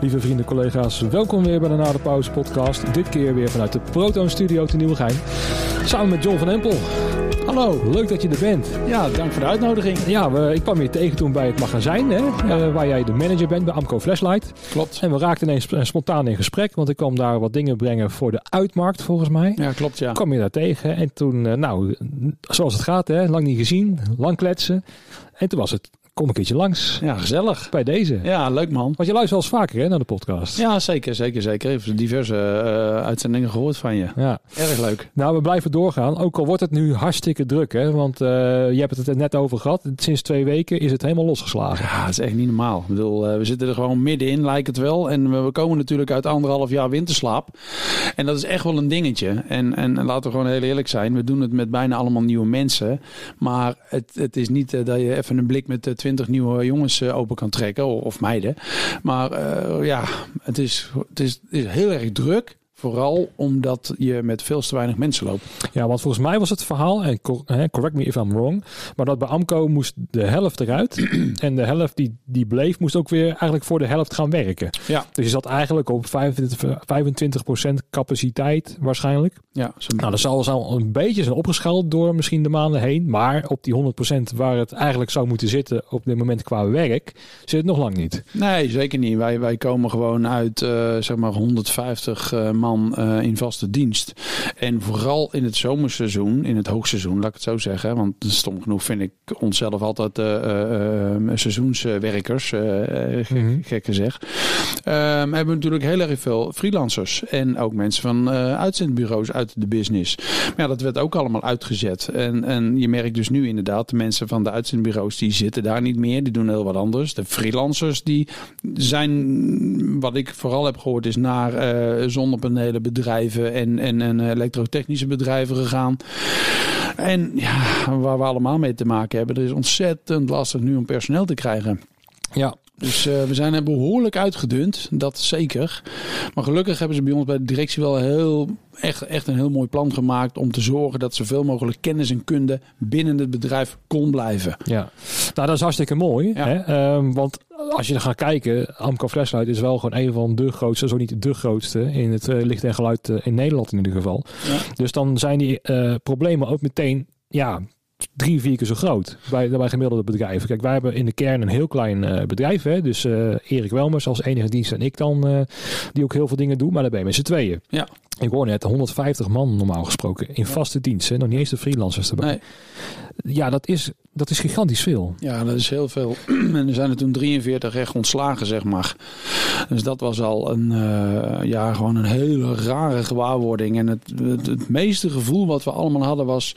Lieve vrienden, collega's, welkom weer bij de Na de Pauze podcast. Dit keer weer vanuit de Proton Studio te Nieuwegein. Samen met John van Empel. Hallo, leuk dat je er bent. Ja, dank voor de uitnodiging. Ja, we, ik kwam je tegen toen bij het magazijn, hè, eh, waar jij de manager bent bij Amco Flashlight. Klopt. En we raakten ineens sp- spontaan in gesprek, want ik kwam daar wat dingen brengen voor de uitmarkt, volgens mij. Ja, klopt ja. kwam je daar tegen en toen, eh, nou, zoals het gaat, hè, lang niet gezien, lang kletsen. En toen was het, kom een keertje langs Ja, gezellig. bij deze. Ja, leuk man. Want je luistert wel eens vaker hè, naar de podcast. Ja, zeker, zeker, zeker. Ik heb diverse eh, uitzendingen gehoord van je. Ja. Erg leuk. Nou, we blijven doorgaan. Ook al wordt het nu hartstikke druk, hè. Want eh, je hebt het er net over gehad. Sinds twee weken is het helemaal losgeslagen. Ja, het is echt niet normaal. Ik bedoel, eh, we zitten er gewoon middenin, lijkt het wel. En we, we komen natuurlijk uit anderhalf jaar winterslaap. En dat is echt wel een dingetje. En, en, en laten we gewoon heel eerlijk zijn. We doen het met bijna allemaal nieuwe mensen. Maar het, het is niet dat je even een blik met eh, twintig nieuwe jongens eh, open kan trekken. Of, meiden. Maar eh, ja, het is, het, is, het is heel erg druk. Vooral omdat je met veel te weinig mensen loopt. Ja, want volgens mij was het verhaal, en correct me if I'm wrong, maar dat bij Amco moest de helft eruit. en de helft die, die bleef, moest ook weer eigenlijk voor de helft gaan werken. Ja, Dus je zat eigenlijk op 25, 25% capaciteit waarschijnlijk. ja zo Nou, dat zal al een beetje zijn opgeschaald door misschien de maanden heen. Maar op die 100% waar het eigenlijk zou moeten zitten op dit moment qua werk, zit het nog lang niet. Nee, zeker niet. Wij, wij komen gewoon uit eh, zeg maar 150 eh, man eh, in vaste dienst. En vooral in het zomerseizoen, in het hoogseizoen, laat ik het zo zeggen. Want stom genoeg vind ik onszelf altijd eh, eh, eh, seizoenswerkers, eh, eh, gek, gezegd. Ehm, hebben we natuurlijk heel erg veel freelancers. En ook mensen van uitzendbureaus uit de business. Maar ja, dat werd ook allemaal uitgezet. En, en je merkt dus nu inderdaad, de mensen van de uitzendbureaus die zitten daar niet meer. Die doen heel wat anders. De freelancers die zijn, wat ik vooral heb gehoord, is naar zonnepanelen bedrijven en, en, en elektrotechnische bedrijven gegaan. En ja, waar we allemaal mee te maken hebben, er is ontzettend lastig nu om personeel te krijgen. Ja, Dus eh, we zijn er behoorlijk uitgedund, dat zeker. Maar gelukkig hebben ze bij ons bij de directie wel heel, echt, echt een heel mooi plan gemaakt om te zorgen dat zoveel mogelijk kennis en kunde binnen het bedrijf kon blijven. ja. Nou, dat is hartstikke mooi. Ja. Hè? Ehm, want als je er gaat kijken, Amco Flashlight is wel gewoon een van de grootste, zo niet de grootste, in het eh, licht en geluid eh, in Nederland in ieder geval. Ja. Dus dan zijn die problemen ook meteen, ja, drie, vier keer zo groot bij, bij gemiddelde bedrijven. Kijk, wij hebben in de kern een heel klein eh, bedrijf. Hè? Dus eh, Erik Welmers als enige dienst en ik dan, eh, die ook heel veel dingen doen. Maar dan ben je met z'n tweeën. Ja. Ik hoor net 150 man normaal gesproken in vaste dienst. Hè? Nog niet eens de freelancers erbij. Nee, Ja, dat is, dat is gigantisch veel. ja, dat is heel veel. en er zijn er toen 43 echt ontslagen, zeg maar. Dus dat was al een, eh, ja, gewoon een hele rare gewaarwording. En het, het, het meeste gevoel wat we allemaal hadden was...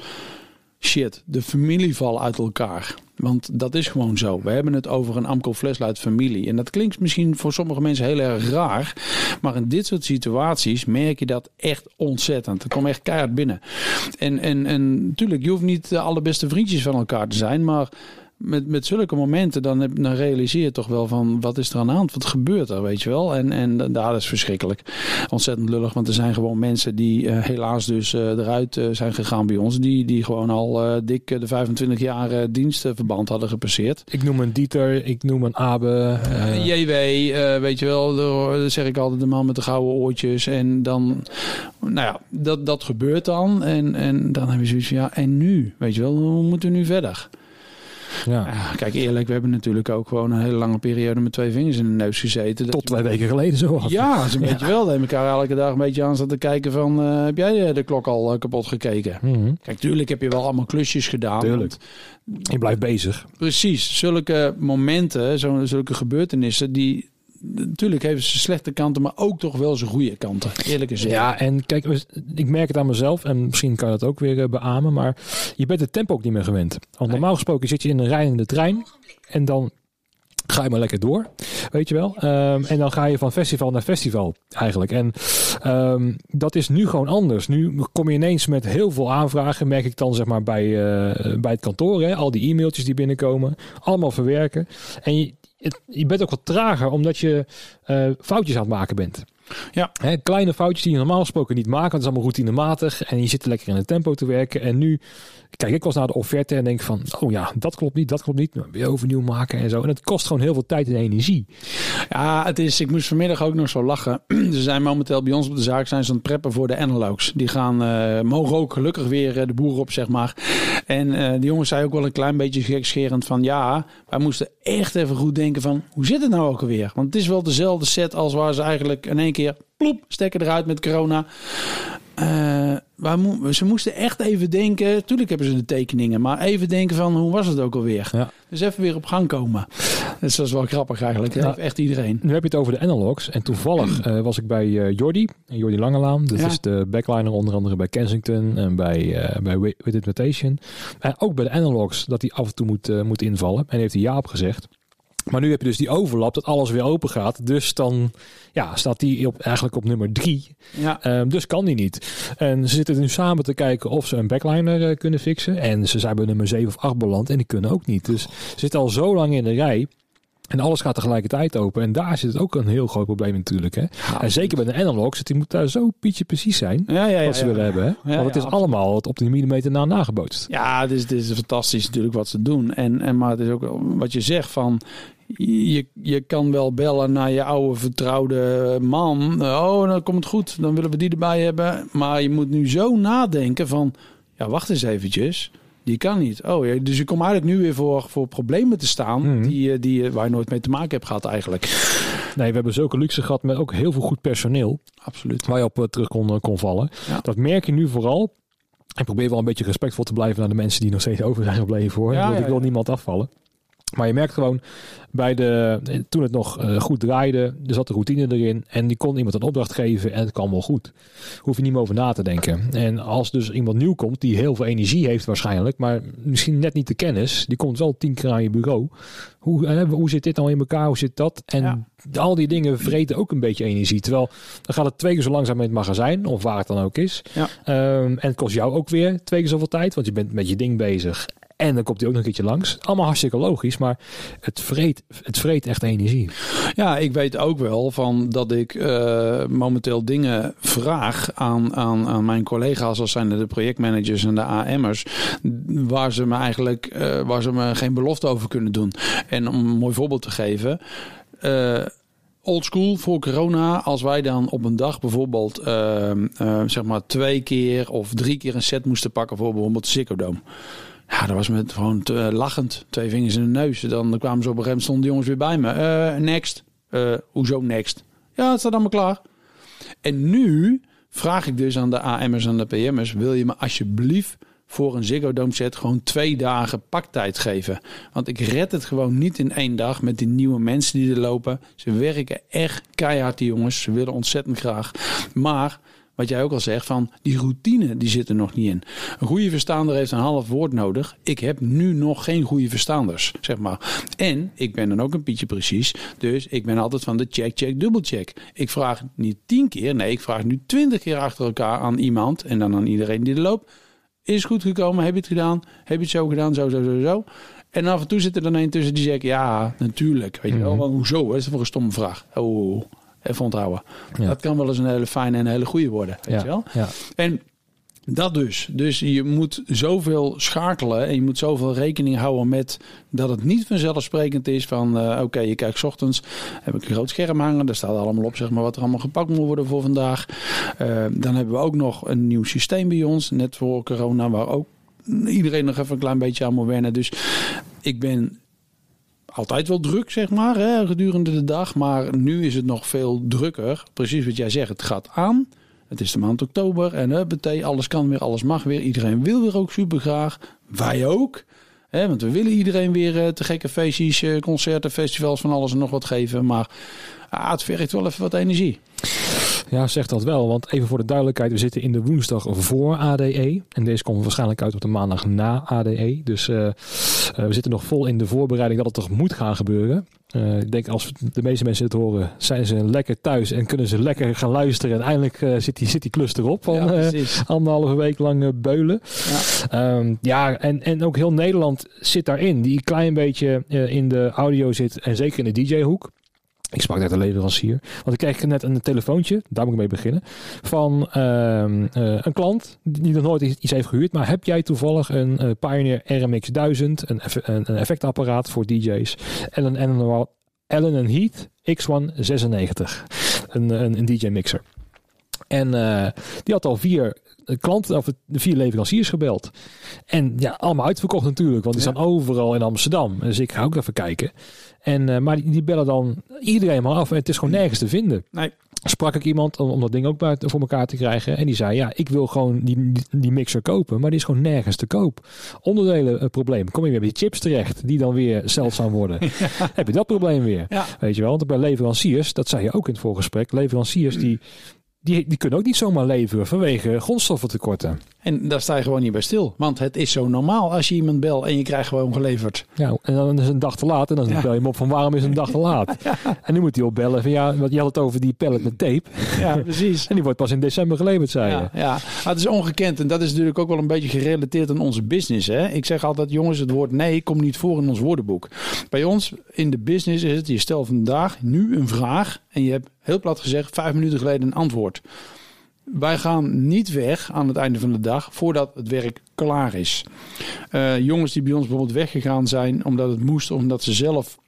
Shit, de familie valt uit elkaar. Want dat is gewoon zo. We hebben het over een Amco Flashlight familie. En dat klinkt misschien voor sommige mensen heel erg raar. Maar in dit soort situaties merk je dat echt ontzettend. Het komt echt keihard binnen. En, en, en natuurlijk, je hoeft niet de allerbeste vriendjes van elkaar te zijn. Maar met, met zulke momenten, dan, heb, dan realiseer je toch wel van wat is er aan de hand? Wat gebeurt er, weet je wel? En, en dat is verschrikkelijk. Ontzettend lullig, want er zijn gewoon mensen die eh, helaas dus eh, eruit eh, zijn gegaan bij ons. Die, die gewoon al dik de 25 jaar dienstverband hadden gepasseerd. Ik noem een Dieter, ik noem een Abe. JW, weet je wel, dat zeg ik altijd, de man met de gouden oortjes. En dan, nou ja, dat, dat gebeurt dan. En, en dan heb je zoiets van, ja, en nu? Weet je wel, hoe moeten we nu verder? Ja. Ja, kijk, eerlijk, we hebben natuurlijk ook gewoon een hele lange periode met twee vingers in de neus gezeten. Tot twee weken geleden zo. was. Ja, een beetje wel. Dat elkaar elke dag een beetje aan staat te kijken van, eh, heb jij de, klok al eh, kapot gekeken? Mhm. Kijk, tuurlijk heb je wel allemaal klusjes gedaan. Tuurlijk. Je blijft bezig. Precies, zulke momenten, zulke gebeurtenissen, die natuurlijk hebben ze slechte kanten, maar ook toch wel zijn goede kanten. Eerlijk gezegd. Ja, en kijk, ik merk het aan mezelf en misschien kan je dat ook weer eh, beamen, maar je bent het tempo ook niet meer gewend. Want normaal gesproken zit je in een rijdende trein en dan ga je maar lekker door, weet je wel. Ehm, en dan ga je van festival naar festival eigenlijk. En ehm, dat is nu gewoon anders. Nu kom je ineens met heel veel aanvragen, merk ik dan zeg maar bij, eh, bij het kantoor. Hè? Al die e-mailtjes die binnenkomen, allemaal verwerken. En je, je bent ook wat trager omdat je eh, foutjes aan het maken bent. Ja. Hè, kleine foutjes die je normaal gesproken niet maakt. want Het is allemaal routinematig. En je zit lekker in het tempo te werken. En nu kijk ik was naar de offerte en denk van... oh ja, dat klopt niet, dat klopt niet. Weer overnieuw maken en zo. En het kost gewoon heel veel tijd en energie. Ja, het is, ik moest vanmiddag ook nog zo lachen. Ze zijn momenteel bij ons op de zaak zijn ze aan het preppen voor de analogs. Die gaan, eh, mogen ook gelukkig weer eh, de boer op, zeg maar. En eh die jongens zei ook wel een klein beetje gekscherend van... ja, wij moesten echt even goed denken van... hoe zit het nou ook alweer? Want het is wel dezelfde set als waar ze eigenlijk in één keer... ploep, stekken eruit met corona. Waar mo- ze moesten echt even denken... tuurlijk hebben ze de tekeningen... maar even denken van hoe was het ook alweer? Ja. Dus even weer op gang komen. Dus dat is wel grappig eigenlijk. Dat Ja. heeft echt iedereen. Nu heb je het over de analogs. En toevallig eh, was ik bij eh Jordi. Jordi Langelaan. Dat Ja. is de backliner onder andere bij Kensington. En bij, bij Wi- With Invitation. En ook bij de analogs. Dat hij af en toe moet, moet invallen. En heeft hij ja op gezegd. Maar nu heb je dus die overlap dat alles weer open gaat. Dus dan ja, staat die op, eigenlijk op nummer drie. Ja. Ehm, dus kan die niet. En ze zitten nu samen te kijken of ze een backliner eh, kunnen fixen. En ze zijn bij nummer 7 of 8 beland en die kunnen ook niet. Dus ze zitten al zo lang in de rij. En alles gaat tegelijkertijd open. En daar zit ook een heel groot probleem natuurlijk. Hè? en zeker bij de analogs, die moet daar zo pietje precies zijn. Ja, ja, ja. wat ze willen hebben. Hè? Want het is allemaal het op de millimeter na nagebootst. Ja, het is, het is fantastisch natuurlijk wat ze doen. En, en, maar het is ook wat je zegt van... Je, je kan wel bellen naar je oude vertrouwde man. Oh, dan komt het goed. Dan willen we die erbij hebben. Maar je moet nu zo nadenken van... Ja, wacht eens eventjes. Die kan niet. Oh, ja, dus je komt eigenlijk nu weer voor, voor problemen te staan... Mhm. Die, eh, die, eh, waar je nooit mee te maken hebt gehad eigenlijk. Nee, we hebben zulke luxe gehad met ook heel veel goed personeel. Absoluut. Waar je op eh, terug kon, kon vallen. Ja. Dat merk je nu vooral. Ik probeer wel een beetje respectvol te blijven naar de mensen die nog steeds over zijn gebleven hoor. Ja, ik wil, ik niemand afvallen. Maar je merkt gewoon bij de. Toen het nog eh, goed draaide, er zat de routine erin. En die kon iemand een opdracht geven en het kwam wel goed. Hoef je niet meer over na te denken. En als dus iemand nieuw komt, die heel veel energie heeft waarschijnlijk. Maar misschien net niet de kennis. Die komt wel tien keer aan je bureau. Hoe, hoe zit dit nou in elkaar? Hoe zit dat? En Ja. al die dingen vreten ook een beetje energie. Terwijl dan gaat het twee keer zo langzaam in het magazijn. Of waar het dan ook is. Ja. Ehm, en het kost jou ook weer twee keer zoveel tijd. Want je bent met je ding bezig. En dan komt hij ook nog een keertje langs. Allemaal hartstikke logisch. Maar het vreet, het vreet echt energie. Ja, ik weet ook wel van dat ik eh, momenteel dingen vraag aan, aan, aan mijn collega's, als zijn de projectmanagers en de AM'ers, waar ze me eigenlijk eh, waar ze me geen belofte over kunnen doen. En om een mooi voorbeeld te geven. eh Old school voor corona, als wij dan op een dag bijvoorbeeld zeg maar twee keer of drie keer een set moesten pakken voor bijvoorbeeld Ziggo. Ja, dat was met gewoon te, eh, lachend. Twee vingers in de neus. Dan kwamen ze op een gegeven moment, stonden de jongens weer bij me. Eh, next. Eh, hoezo next? Ja, het staat allemaal klaar. En nu vraag ik dus aan de AM'ers en de PM'ers... wil je me alsjeblieft voor een Ziggo Dome set gewoon twee dagen paktijd geven? Want ik red het gewoon niet in één dag met die nieuwe mensen die er lopen. Ze werken echt keihard, die jongens. Ze willen ontzettend graag. Maar wat jij ook al zegt, van die routine, die zit er nog niet in. Een goede verstaander heeft een half woord nodig. Ik heb nu nog geen goede verstaanders, zeg maar. En ik ben dan ook een pietje precies. Dus ik ben altijd van de check, check, dubbelcheck. Ik vraag niet tien keer, nee, ik vraag nu twintig keer achter elkaar aan iemand. En dan aan iedereen die er loopt. Is goed gekomen? Heb je het gedaan? Heb je het zo gedaan? Zo, zo, zo, zo. En af en toe zit er dan een tussen die zegt, ja, natuurlijk. Weet je wel, want hoezo? Wat is dat voor een stomme vraag? Oh, even onthouden. Ja. Dat kan wel eens een hele fijne en een hele goede worden. Weet Ja, je wel? ja. En dat dus. Dus je moet zoveel schakelen en je moet zoveel rekening houden met dat het niet vanzelfsprekend is van eh, oké, je kijkt 's ochtends, heb ik een groot scherm hangen, daar staat allemaal op zeg maar wat er allemaal gepakt moet worden voor vandaag. Eh, dan hebben we ook nog een nieuw systeem bij ons, net voor corona, waar ook iedereen nog even een klein beetje aan moet wennen. Dus ik ben altijd wel druk, zeg maar, hè, gedurende de dag. Maar nu is het nog veel drukker. Precies wat jij zegt, het gaat aan. Het is de maand oktober en huppatee, alles kan weer, alles mag weer. Iedereen wil weer ook super graag. Wij ook. Hè, want we willen iedereen weer eh, te gekke feestjes, eh, concerten, festivals, van alles en nog wat geven. Maar ah, het vergt wel even wat energie. Ja, zeg dat wel. Want even voor de duidelijkheid, we zitten in de woensdag voor ADE. En deze komt waarschijnlijk uit op de maandag na ADE. Dus eh, eh, we zitten nog vol in de voorbereiding dat het toch moet gaan gebeuren. Eh, ik denk als de meeste mensen het horen, zijn ze lekker thuis en kunnen ze lekker gaan luisteren. En eindelijk zit, die, zit die klus erop van Ja, anderhalve week lang beulen. Ja. Ehm, ja, en, en ook heel Nederland zit daarin. Die een klein beetje in de audio zit en zeker in de DJ-hoek. Ik sprak net de leverancier. Want ik kreeg net een telefoontje, daar moet ik mee beginnen. Van ehm, eh, een klant die nog nooit iets heeft gehuurd. Maar heb jij toevallig een eh, Pioneer RMX 1000, een, eff- een, een effectapparaat voor DJ's. En een, en een Allen Heath X196. Een, een, een DJ mixer. En eh, die had al vier klanten, of vier leveranciers gebeld. En ja, allemaal uitverkocht natuurlijk, want die Ja. staan overal in Amsterdam. Dus ik ga ook even kijken. En, eh, maar die, die bellen dan iedereen maar af en het is gewoon nergens te vinden. Nee. Sprak ik iemand om, om dat ding ook buiten voor elkaar te krijgen. En die zei, ja, ik wil gewoon die, die, die mixer kopen, maar die is gewoon nergens te koop. Onderdelen eh, probleem. Kom je weer bij die chips terecht, die dan weer zeldzaam worden. Heb je dat probleem weer. Ja. Weet je wel, want bij leveranciers, dat zei je ook in het voorgesprek, leveranciers die, die, die kunnen ook niet zomaar leveren vanwege grondstoffentekorten. En daar sta je gewoon niet bij stil. Want het is zo normaal als je iemand belt en je krijgt gewoon geleverd. Ja, en dan is het een dag te laat en dan Ja. bel je hem op van waarom is het een dag te laat? En nu moet hij opbellen van ja, want je had het over die pallet met tape. Ja, precies. En die wordt pas in december geleverd, zei je. Ja, het is ongekend en dat is natuurlijk ook wel een beetje gerelateerd aan onze business. Hè? Ik zeg altijd, jongens, het woord nee komt niet voor in ons woordenboek. Bij ons in de business is het, je stelt vandaag nu een vraag en je hebt heel plat gezegd vijf minuten geleden een antwoord. Wij gaan niet weg aan het einde van de dag voordat het werk klaar is. Eh, jongens die bij ons bijvoorbeeld weggegaan zijn omdat het moest, omdat ze zelf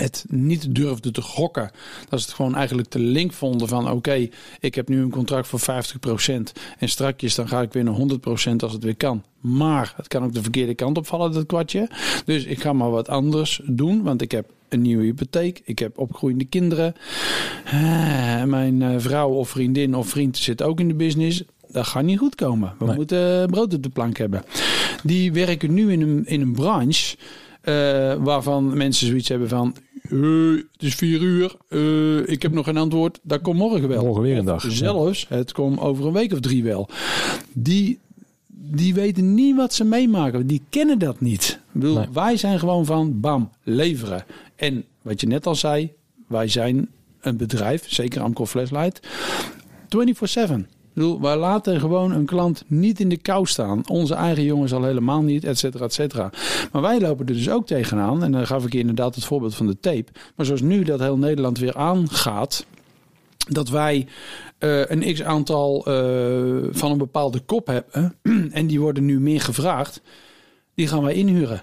het niet durfden te gokken. Dat ze het gewoon eigenlijk te link vonden van oké, ik heb nu een contract voor 50% en strakjes dan ga ik weer naar 100% als het weer kan. Maar het kan ook de verkeerde kant opvallen, dat kwartje. Dus ik ga maar wat anders doen, want ik heb een nieuwe hypotheek. Ik heb opgroeiende kinderen. Eh, mijn eh, vrouw of vriendin of vriend zit ook in de business. Dat gaat niet goed komen. We Nee. moeten eh, brood op de plank hebben. Die werken nu in een, in een branche waarvan mensen zoiets hebben van... "Eh, het is vier uur, eh, ik heb nog geen antwoord, dat komt morgen wel. Morgen weer een Of dag. Zelfs, het komt over een week of drie wel. Die, die weten niet wat ze meemaken. Die kennen dat niet. Ik bedoel, Nee. Wij zijn gewoon van bam, leveren. En wat je net al zei, wij zijn een bedrijf, zeker Amco Flashlight, 24-7. Bedoel, wij laten gewoon een klant niet in de kou staan. Onze eigen jongens al helemaal niet, et cetera, et cetera. Maar wij lopen er dus ook tegenaan. En dan gaf ik je inderdaad het voorbeeld van de tape. Maar zoals nu dat heel Nederland weer aangaat, dat wij eh, een x aantal eh, van een bepaalde kop hebben. en die worden nu meer gevraagd. Die gaan wij inhuren.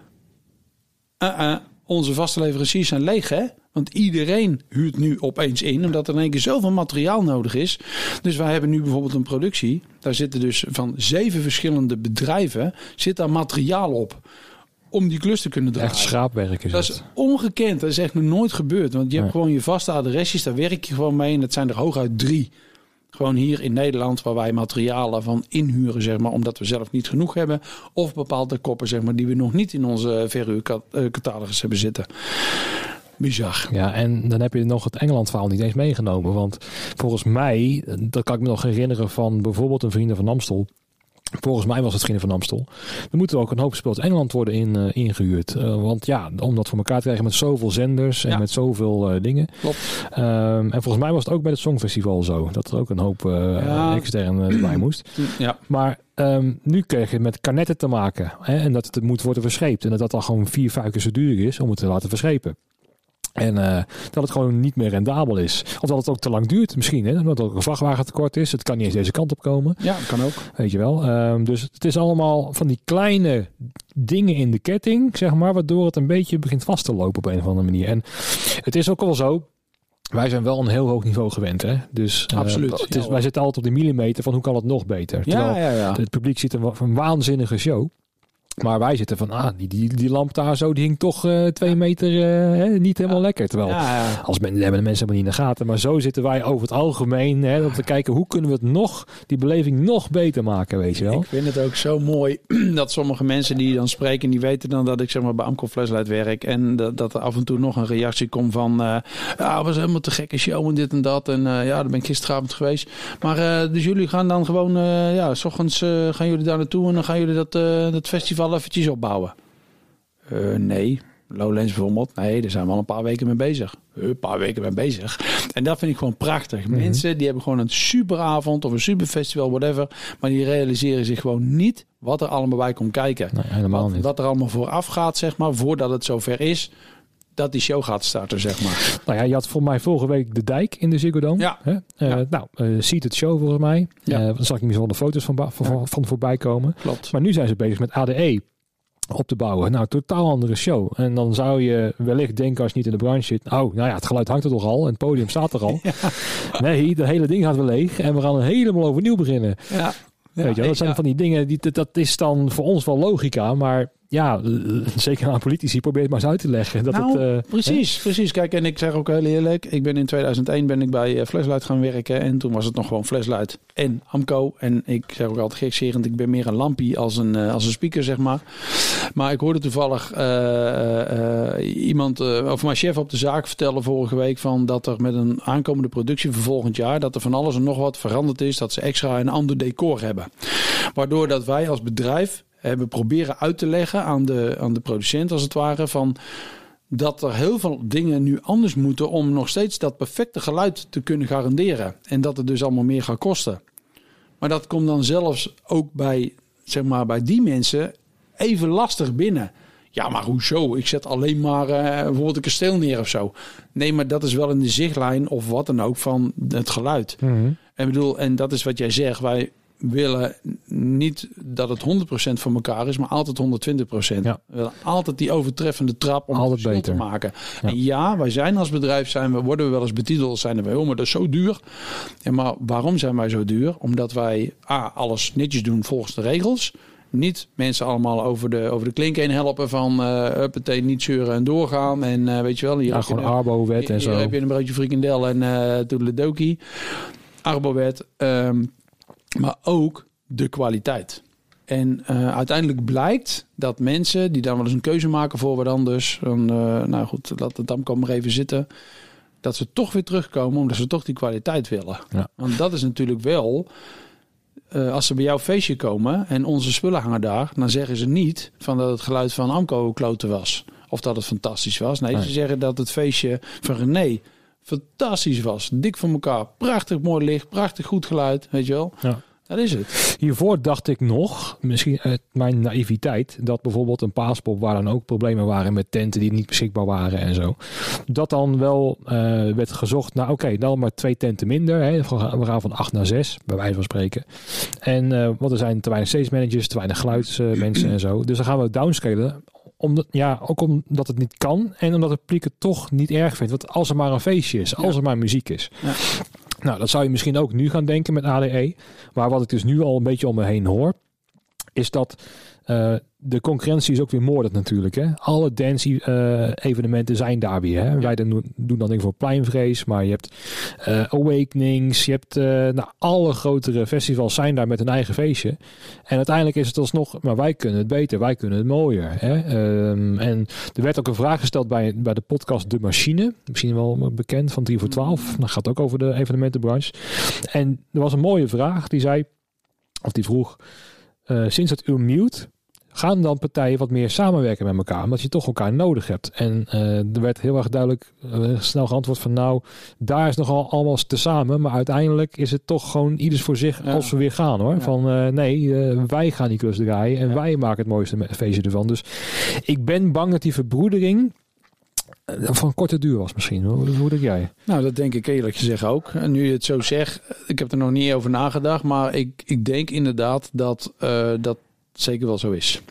Uh-uh, onze vaste leveranciers zijn leeg, hè? Want iedereen huurt nu opeens in, omdat er in één keer zoveel materiaal nodig is. Dus wij hebben nu bijvoorbeeld een productie. Daar zitten dus van zeven verschillende bedrijven zit daar materiaal op. Om die klus te kunnen draaien. Echt schaapwerk is Dat is ongekend. Dat is echt nog nooit gebeurd. Want je hebt gewoon je vaste adresjes. Daar werk je gewoon mee. En dat zijn er hooguit drie. Gewoon hier in Nederland waar wij materialen van inhuren, zeg maar, omdat we zelf niet genoeg hebben. Of bepaalde koppen, zeg maar, die we nog niet in onze verhuurcatalogus hebben zitten. Bizar. Ja, en dan heb je nog het Engeland-verhaal niet eens meegenomen. Want volgens mij, dat kan ik me nog herinneren van bijvoorbeeld een vrienden van Amstel. Volgens mij was het vrienden van Amstel. Er moeten ook een hoop speel uit Engeland worden in, eh, ingehuurd. Eh, want ja, om dat voor elkaar te krijgen met zoveel zenders en Ja. met zoveel eh, dingen. Klopt. Ehm, en volgens mij was het ook bij het Songfestival zo. Dat er ook een hoop Ja. extern erbij moest. Ja, Maar ehm, nu krijg je met kanetten te maken. Hè, en dat het moet worden verscheept. En dat dat dan gewoon vier, vijf keer zo duur is om het te laten verschepen. En eh, dat het gewoon niet meer rendabel is. Of dat het ook te lang duurt misschien. Hè? Omdat er ook een vrachtwagen tekort is. Het kan niet eens deze kant op komen. ja kan ook. Weet je wel. Ehm, dus het is allemaal van die kleine dingen in de ketting. Zeg maar. Waardoor het een beetje begint vast te lopen op een of andere manier. En het is ook wel zo. Wij zijn wel een heel hoog niveau gewend. Hè? Dus eh, Absoluut. Het is, Ja, wij zitten altijd op de millimeter van hoe kan het nog beter. Terwijl Ja, ja, ja. het publiek ziet een waanzinnige show. Maar wij zitten van, ah, die, die, die lamp daar zo, die hing toch eh, twee meter eh, hè, niet helemaal lekker. Terwijl, Ja, als men, hebben de mensen helemaal niet in de gaten. Maar zo zitten wij over het algemeen, hè, om te kijken hoe kunnen we het nog, die beleving nog beter maken, weet je wel. Ik vind het ook zo mooi dat sommige mensen die dan spreken, die weten dan dat ik zeg maar bij Amco Flashlight werk. En dat, dat er af en toe nog een reactie komt van, eh, ja, het was helemaal te gekke show en dit en dat. En ja, daar ben ik gisteravond geweest. Maar dus jullie gaan dan gewoon, ja, s ochtends gaan jullie daar naartoe en dan gaan jullie dat, dat festival eventjes opbouwen. Eh, nee. Lowlands bijvoorbeeld. Nee, daar zijn we al een paar weken mee bezig. Eh, Een paar weken mee bezig. En dat vind ik gewoon prachtig. Mhm. Mensen die hebben gewoon een superavond of een superfestival, whatever. Maar die realiseren zich gewoon niet wat er allemaal bij komt kijken. Nee, helemaal wat, niet. wat er allemaal vooraf gaat, zeg maar, voordat het zover is. Dat die show gaat starten, zeg maar. Nou ja, je had voor mij vorige week de dijk in de Ziggo Dome. Ja. Hè? Eh, Ja. Nou, eh ziet het show volgens mij. Ja. Eh, dan zag ik misschien wel de foto's van, van, van, voorbij komen. Klopt. Maar nu zijn ze bezig met ADE op te bouwen. Nou, totaal andere show. En dan zou je wellicht denken als je niet in de branche zit. Oh, nou ja, het geluid hangt er toch al. En het podium staat er al. Nee, de hele ding gaat weer leeg. En we gaan helemaal overnieuw beginnen. Ja. Weet je, dat zijn van die dingen, die, dat- dat is dan voor ons wel logica. Maar ja, zeker aan politici, probeer het maar eens uit te leggen. Dat Nou, het, eh, Precies, precies. Kijk, en ik zeg ook heel eerlijk, ik ben in 2001 ben ik bij eh, Flashlight gaan werken en toen was het nog gewoon Flashlight en Amco. En ik zeg ook altijd gekserend, ik ben meer een lampie als een, eh, als een speaker, zeg maar. Maar ik hoorde toevallig iemand, of mijn chef op de zaak vertellen vorige week van dat er met een aankomende productie voor volgend jaar, dat er van alles en nog wat veranderd is, dat ze extra een ander decor hebben. Waardoor dat wij als bedrijf hebben proberen uit te leggen aan de, aan de producent als het ware van dat er heel veel dingen nu anders moeten om nog steeds dat perfecte geluid te kunnen garanderen. En dat het dus allemaal meer gaat kosten. Maar dat komt dan zelfs ook bij, zeg maar, bij die mensen even lastig binnen. Ja, maar hoezo? Ik zet alleen maar eh, bijvoorbeeld een kasteel neer of zo. Nee, maar dat is wel in de zichtlijn of wat dan ook van het geluid. mhm. En bedoel, en dat is wat jij zegt. Wij willen niet dat het 100% van elkaar is, maar altijd 120%. Ja. We willen altijd die overtreffende trap om Altijd het beter. te maken. Ja. En ja, wij zijn als bedrijf, zijn we, worden we wel eens betiteld, zijn we, oh, maar dat is zo duur. Ja, maar waarom zijn wij zo duur? Omdat wij A, alles netjes doen volgens de regels. Niet mensen allemaal over de, over de klink heen helpen van uh, huppatee, niet zeuren en doorgaan. En eh, weet je wel, hier Ja, gewoon Arbo-wet en hier zo. heb je een broodje frikandel en eh toedeledokie. Arbowet. ehm, maar ook de kwaliteit. En eh, uiteindelijk blijkt dat mensen die dan wel eens een keuze maken voor wat anders. Dan, eh, nou goed, laat het dan maar even zitten. Dat ze toch weer terugkomen omdat ze toch die kwaliteit willen. Ja. Want dat is natuurlijk wel. eh, als ze bij jouw feestje komen en onze spullen hangen daar, dan zeggen ze niet van dat het geluid van Amco kloten was. Of dat het fantastisch was. Nee, Nee. ze zeggen dat het feestje van René fantastisch was. Dik voor elkaar. Prachtig mooi licht. Prachtig goed geluid. Weet je wel? Ja. Dat is het. Hiervoor dacht ik nog, misschien uit mijn naïviteit, dat bijvoorbeeld een paaspop waar dan ook problemen waren met tenten die niet beschikbaar waren en zo. Dat dan wel eh, werd gezocht naar, oké, dan maar twee tenten minder. Hè. We gaan van acht naar zes, bij wijze van spreken. En eh want er zijn te weinig stage managers, te weinig geluidsmensen en zo. Dus dan gaan we downscalen. Omdat, ja, ook omdat het niet kan en omdat het publiek het toch niet erg vindt. Want als er maar een feestje is, als Ja. er maar muziek is. Ja. Nou, dat zou je misschien ook nu gaan denken met ADE. Maar wat ik dus nu al een beetje om me heen hoor, is dat eh, de concurrentie is ook weer moordend natuurlijk. Hè? Alle dance eh, evenementen zijn daar weer. Hè? Wij doen, doen dan dingen voor pleinvrees, maar je hebt eh, Awakenings, je hebt nou, alle grotere festivals zijn daar met een eigen feestje. En uiteindelijk is het alsnog, maar wij kunnen het beter, wij kunnen het mooier. Hè? Ehm, en er werd ook een vraag gesteld bij, bij de podcast De Machine, misschien wel bekend van 3 voor 12. Dat gaat ook over de evenementenbranche. En er was een mooie vraag, die zei, of die vroeg, sinds het mute gaan dan partijen wat meer samenwerken met elkaar, omdat je toch elkaar nodig hebt. En eh, er werd heel erg duidelijk eh, snel geantwoord van nou, daar is nogal allemaal te samen, maar uiteindelijk is het toch gewoon ieders voor zich Ja. als we weer gaan hoor. Ja. Van eh, nee, wij gaan die klus draaien en Ja. wij maken het mooiste feestje ervan. Dus ik ben bang dat die verbroedering van korte duur was misschien. Hoe, denk jij? Nou, dat denk ik eerlijk gezegd ook. En nu je het zo zegt, ik heb er nog niet over nagedacht. Maar ik, ik denk inderdaad dat eh, dat zeker wel zo is.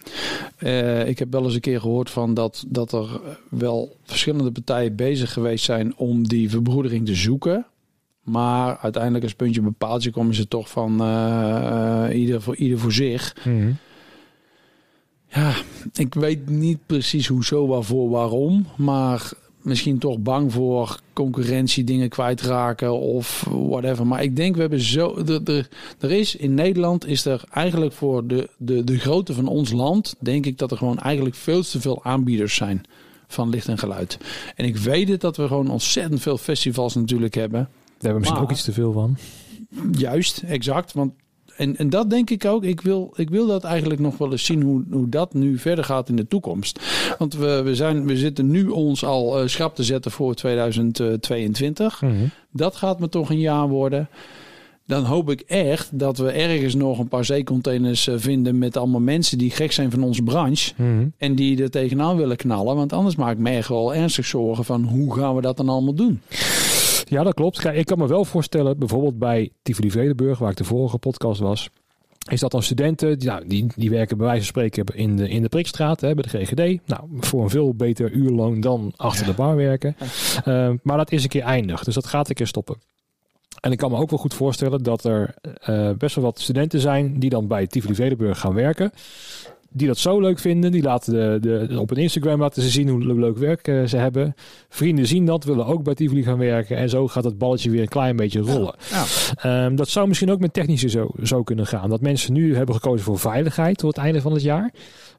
Eh, ik heb wel eens een keer gehoord van dat, dat er wel verschillende partijen bezig geweest zijn om die verbroedering te zoeken. Maar uiteindelijk als puntje bij paaltje komen ze toch van eh, eh, ieder, voor, ieder voor zich. Ja, ik weet niet precies hoezo, waarvoor, waarom. Maar misschien toch bang voor concurrentie, dingen kwijtraken of whatever. Maar ik denk, we hebben zo. Er, er, er is in Nederland is er eigenlijk voor de, de, de grootte van ons land, denk ik dat er gewoon eigenlijk veel te veel aanbieders zijn van licht en geluid. En ik weet het dat we gewoon ontzettend veel festivals natuurlijk hebben. Daar hebben we misschien Maar- ook iets te veel van. Juist, exact. Want en, en dat denk ik ook. Ik wil, ik wil dat eigenlijk nog wel eens zien hoe, hoe dat nu verder gaat in de toekomst. Want we, we, zijn, we zitten nu ons al eh, schrap te zetten voor 2022. Dat gaat me toch een jaar worden. dan hoop ik echt dat we ergens nog een paar zeecontainers eh, vinden met allemaal mensen die gek zijn van onze branche Mhm. en die er tegenaan willen knallen. Want anders maak ik me echt wel ernstig zorgen van hoe gaan we dat dan allemaal doen. Ja, dat klopt. Kijk, ik kan me wel voorstellen, bijvoorbeeld bij Tivoli Vredenburg, waar ik de vorige podcast was, is dat dan studenten, die, nou, die, die werken bij wijze van spreken in de, in de Prikstraat, hè, bij de GGD. Nou, voor een veel beter uurloon dan achter de bar werken. Eh, maar dat is een keer eindig, dus dat gaat een keer stoppen. En ik kan me ook wel goed voorstellen dat er eh, best wel wat studenten zijn die dan bij Tivoli Vredenburg gaan werken. Die dat zo leuk vinden. Die laten de, de, op hun Instagram laten ze zien hoe leuk werk eh, ze hebben. Vrienden zien dat, willen ook bij Tivoli gaan werken. En zo gaat het balletje weer een klein beetje rollen. Ja. Ehm, dat zou misschien ook met technische zo, zo kunnen gaan. Dat mensen nu hebben gekozen voor veiligheid tot het einde van het jaar.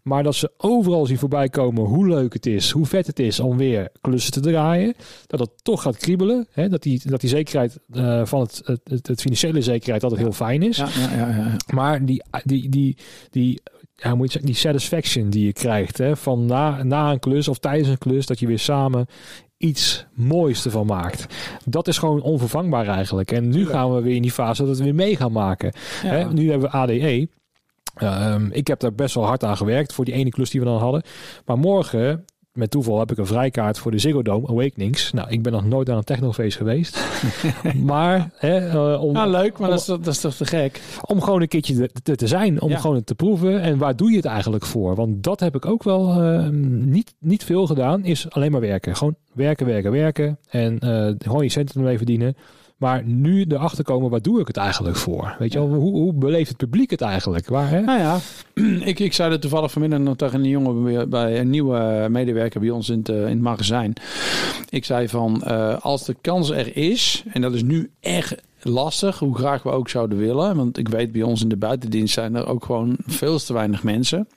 Maar dat ze overal zien voorbij komen hoe leuk het is, hoe vet het is om weer klussen te draaien. Dat het toch gaat kriebelen. Hè? Dat, die, dat die zekerheid eh, van het, het, het, financiële zekerheid altijd heel fijn is. Ja, ja, ja, ja. Maar die, die, die, die, ja, hoe moet je zeggen, die satisfaction die je krijgt hè, van na, na een klus of tijdens een klus, dat je weer samen iets moois ervan maakt. Dat is gewoon onvervangbaar eigenlijk. En nu gaan we weer in die fase dat we weer mee gaan maken. Ja. Hè, nu hebben we ADE. Ehm, ik heb daar best wel hard aan gewerkt voor die ene klus die we dan hadden. Maar morgen, met toeval, heb ik een vrijkaart voor de Ziggo Dome Awakenings. Nou, ik ben nog nooit aan een technofeest geweest. maar hè, eh, om, Nou, leuk, maar dat is, toch- dat is toch te gek? om gewoon een keertje te, te, zijn. Om Ja. gewoon te proeven. En waar doe je het eigenlijk voor? Want dat heb ik ook wel eh, niet, niet veel gedaan. Is alleen maar werken. Gewoon werken, werken, werken. En eh, gewoon je centen ermee verdienen. Maar nu erachter komen, waar doe ik het eigenlijk voor? Weet je wel, hoe, hoe beleeft het publiek het eigenlijk? Waar, hè? Nou ja, ik, ik zei dat toevallig vanmiddag nog tegen een jongen bij- een nieuwe medewerker bij ons in het, eh, in het magazijn. Ik zei van, eh, als de kans er is, en dat is nu echt lastig, hoe graag we ook zouden willen. Want ik weet, bij ons in de buitendienst zijn er ook gewoon veel te weinig mensen.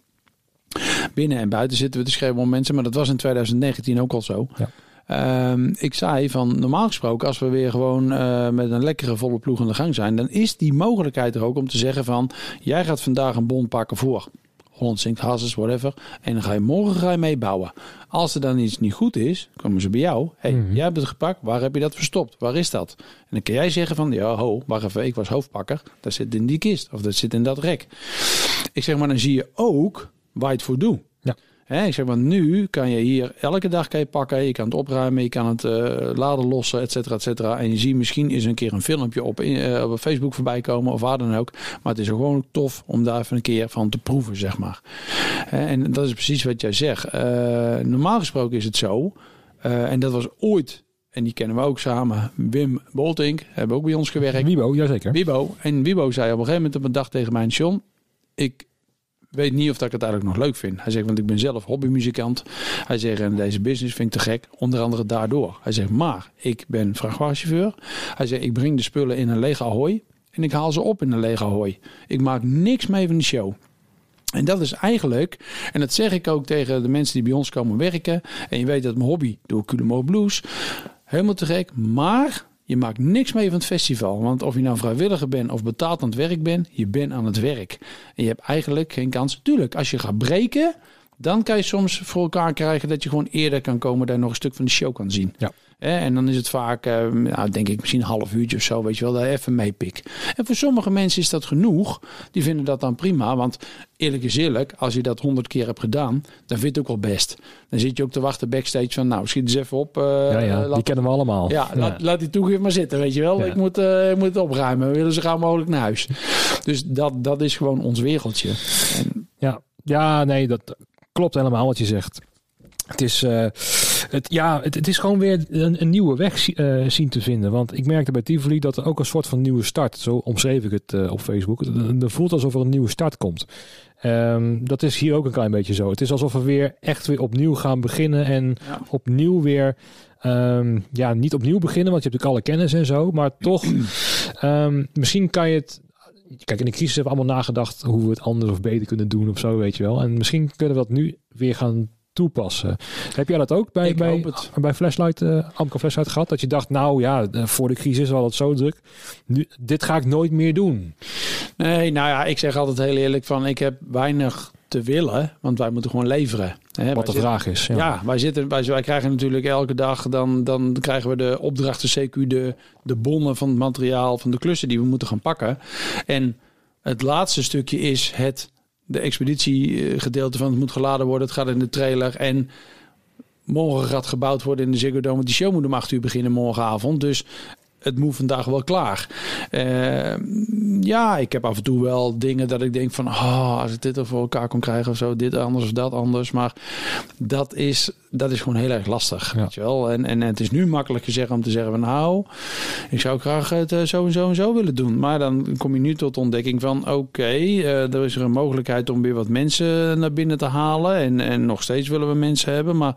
Binnen en buiten zitten we te schreeuwen om mensen, maar dat was in 2019 ook al zo. Ja. Ehm, ik zei van normaal gesproken, als we weer gewoon eh, met een lekkere volle ploeg aan de gang zijn, dan is die mogelijkheid er ook om te zeggen van jij gaat vandaag een bon pakken voor Holland Zinkt Hazes, whatever. En dan ga je morgen ga je meebouwen. Als er dan iets niet goed is, komen ze bij jou. hey, Mhm. jij hebt het gepakt. Waar heb je dat verstopt? Waar is dat? En dan kun jij zeggen van, ja, ho, wacht even, ik was hoofdpakker. Dat zit in die kist of dat zit in dat rek. Ik zeg maar, dan zie je ook waar je het voor doet. Ik zeg maar, nu kan je hier elke dag kan je pakken. Je kan het opruimen, je kan het eh, laden lossen, et cetera, et cetera. En je ziet misschien eens een keer een filmpje op, eh, op Facebook voorbij komen of waar dan ook. Maar het is gewoon tof om daar even een keer van te proeven, zeg maar. En dat is precies wat jij zegt. Eh, normaal gesproken is het zo. en dat was ooit, en die kennen we ook samen, Wim Boltink, hebben ook bij ons gewerkt. Wibo, jazeker. Wibo. En Wibo zei op een gegeven moment op een dag tegen mij, John, ik weet niet of dat ik het eigenlijk nog leuk vind. Hij zegt, want ik ben zelf hobbymuzikant. Hij zegt, en deze business vind ik te gek, onder andere daardoor. Hij zegt, maar ik ben vrachtwagenchauffeur. Hij zegt, ik breng de spullen in een lege Ahoy en ik haal ze op in een lege Ahoy. Ik maak niks mee van de show. En dat is eigenlijk, en dat zeg ik ook tegen de mensen die bij ons komen werken. En je weet dat mijn hobby, doe ik Blues. Helemaal te gek. Maar je maakt niks mee van het festival. Want of je nou vrijwilliger bent of betaald aan het werk bent, je bent aan het werk. En je hebt eigenlijk geen kans. Tuurlijk, als je gaat breken, dan kan je soms voor elkaar krijgen dat je gewoon eerder kan komen, daar nog een stuk van de show kan zien. Ja. En dan is het vaak, eh, nou, denk ik, misschien een half uurtje of zo, weet je wel, daar even mee pik. En voor sommige mensen is dat genoeg. Die vinden dat dan prima. Want eerlijk is eerlijk, als je dat honderd keer hebt gedaan, dan vind je het ook wel best. Dan zit je ook te wachten backstage van, nou, schiet eens even op. eh, Ja, ja, laat- die kennen we allemaal. ja, laat, laat die toegift maar zitten, weet je wel. Ik, moet, eh, ik moet het opruimen. We willen zo gauw mogelijk naar huis. Dus dat, dat is gewoon ons wereldje. En, Ja, ja, nee, dat klopt helemaal wat je zegt. Het is, eh, het, ja, het, het is gewoon weer een, een nieuwe weg zi- eh, zien te vinden. Want ik merkte bij Tivoli dat er ook een soort van nieuwe start, zo omschreef ik het eh, op Facebook. Het voelt alsof er een nieuwe start komt. Ehm, dat is hier ook een klein beetje zo. Het is alsof we weer echt weer opnieuw gaan beginnen en Ja. opnieuw weer, ehm, ja, niet opnieuw beginnen, want je hebt natuurlijk alle kennis en zo, maar toch, ehm, misschien kan je het Kijk, in de crisis hebben we allemaal nagedacht hoe we het anders of beter kunnen doen of zo, weet je wel. En misschien kunnen we dat nu weer gaan toepassen. Heb jij dat ook bij, Ik bij, het. bij Flashlight, eh Amco Flashlight gehad? Dat je dacht, nou ja, voor de crisis was het zo druk. Nu, dit ga ik nooit meer doen. nee, nou ja, ik zeg altijd heel eerlijk van, ik heb weinig te willen, want wij moeten gewoon leveren. Hè, Wat de vraag is. Ja. ja, wij, zitten, wij, wij krijgen natuurlijk elke dag, dan, dan krijgen we de opdrachten, CQ, de, de bonnen van het materiaal, van de klussen die we moeten gaan pakken. En het laatste stukje is het, de expeditiegedeelte van het moet geladen worden, het gaat in de trailer en morgen gaat gebouwd worden in de Ziggo Dome. Die show moet om 8 uur beginnen morgenavond. Dus het moet vandaag wel klaar. Eh, ja, ik heb af en toe wel dingen dat ik denk van... Oh, als ik dit er voor elkaar kon krijgen of zo. Dit anders of dat anders. Maar dat is, dat is gewoon heel erg lastig. Ja. Weet je wel? En, en het is nu makkelijk gezegd om te zeggen van... Nou, ik zou graag het eh, zo en zo en zo willen doen. Maar dan kom je nu tot de ontdekking van... Oké, eh, er is er een mogelijkheid om weer wat mensen naar binnen te halen. En, en nog steeds willen we mensen hebben. Maar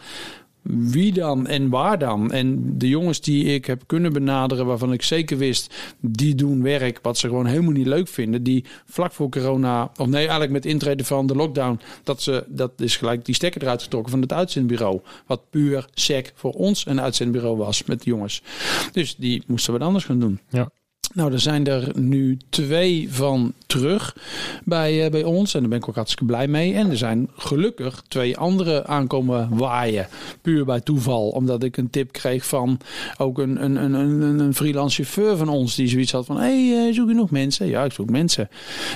wie dan en waar dan? En de jongens die ik heb kunnen benaderen, waarvan ik zeker wist, die doen werk wat ze gewoon helemaal niet leuk vinden. Die vlak voor corona, of nee, eigenlijk met intreden van de lockdown, dat ze, dat is gelijk die stekker eruit getrokken van het uitzendbureau. Wat puur sec voor ons een uitzendbureau was met jongens. Dus die moesten we anders gaan doen. Ja. Nou, er zijn er nu twee van terug bij, eh, bij ons. En daar ben ik ook hartstikke blij mee. En er zijn gelukkig twee andere aankomen waaien. Puur bij toeval. Omdat ik een tip kreeg van ook een, een, een, een, een freelance chauffeur van ons. Die zoiets had van, hé, hey, eh, zoek je nog mensen? Ja, ik zoek mensen.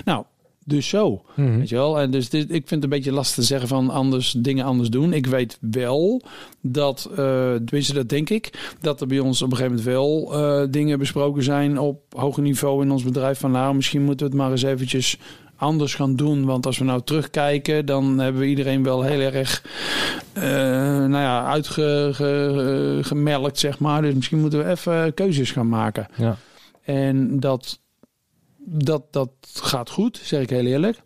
Nou, dus zo. Mhm. Weet je wel? En dus dit, ik vind het een beetje lastig te zeggen van anders dingen anders doen. Ik weet wel dat, eh tenminste dat denk ik, dat er bij ons op een gegeven moment wel eh, dingen besproken zijn op hoger niveau in ons bedrijf. Van nou, misschien moeten we het maar eens eventjes anders gaan doen. Want als we nou terugkijken, dan hebben we iedereen wel heel erg eh, nou ja, uitgemelkt, zeg maar. Dus misschien moeten we even keuzes gaan maken. Ja. En dat, dat, dat gaat goed, zeg ik heel eerlijk.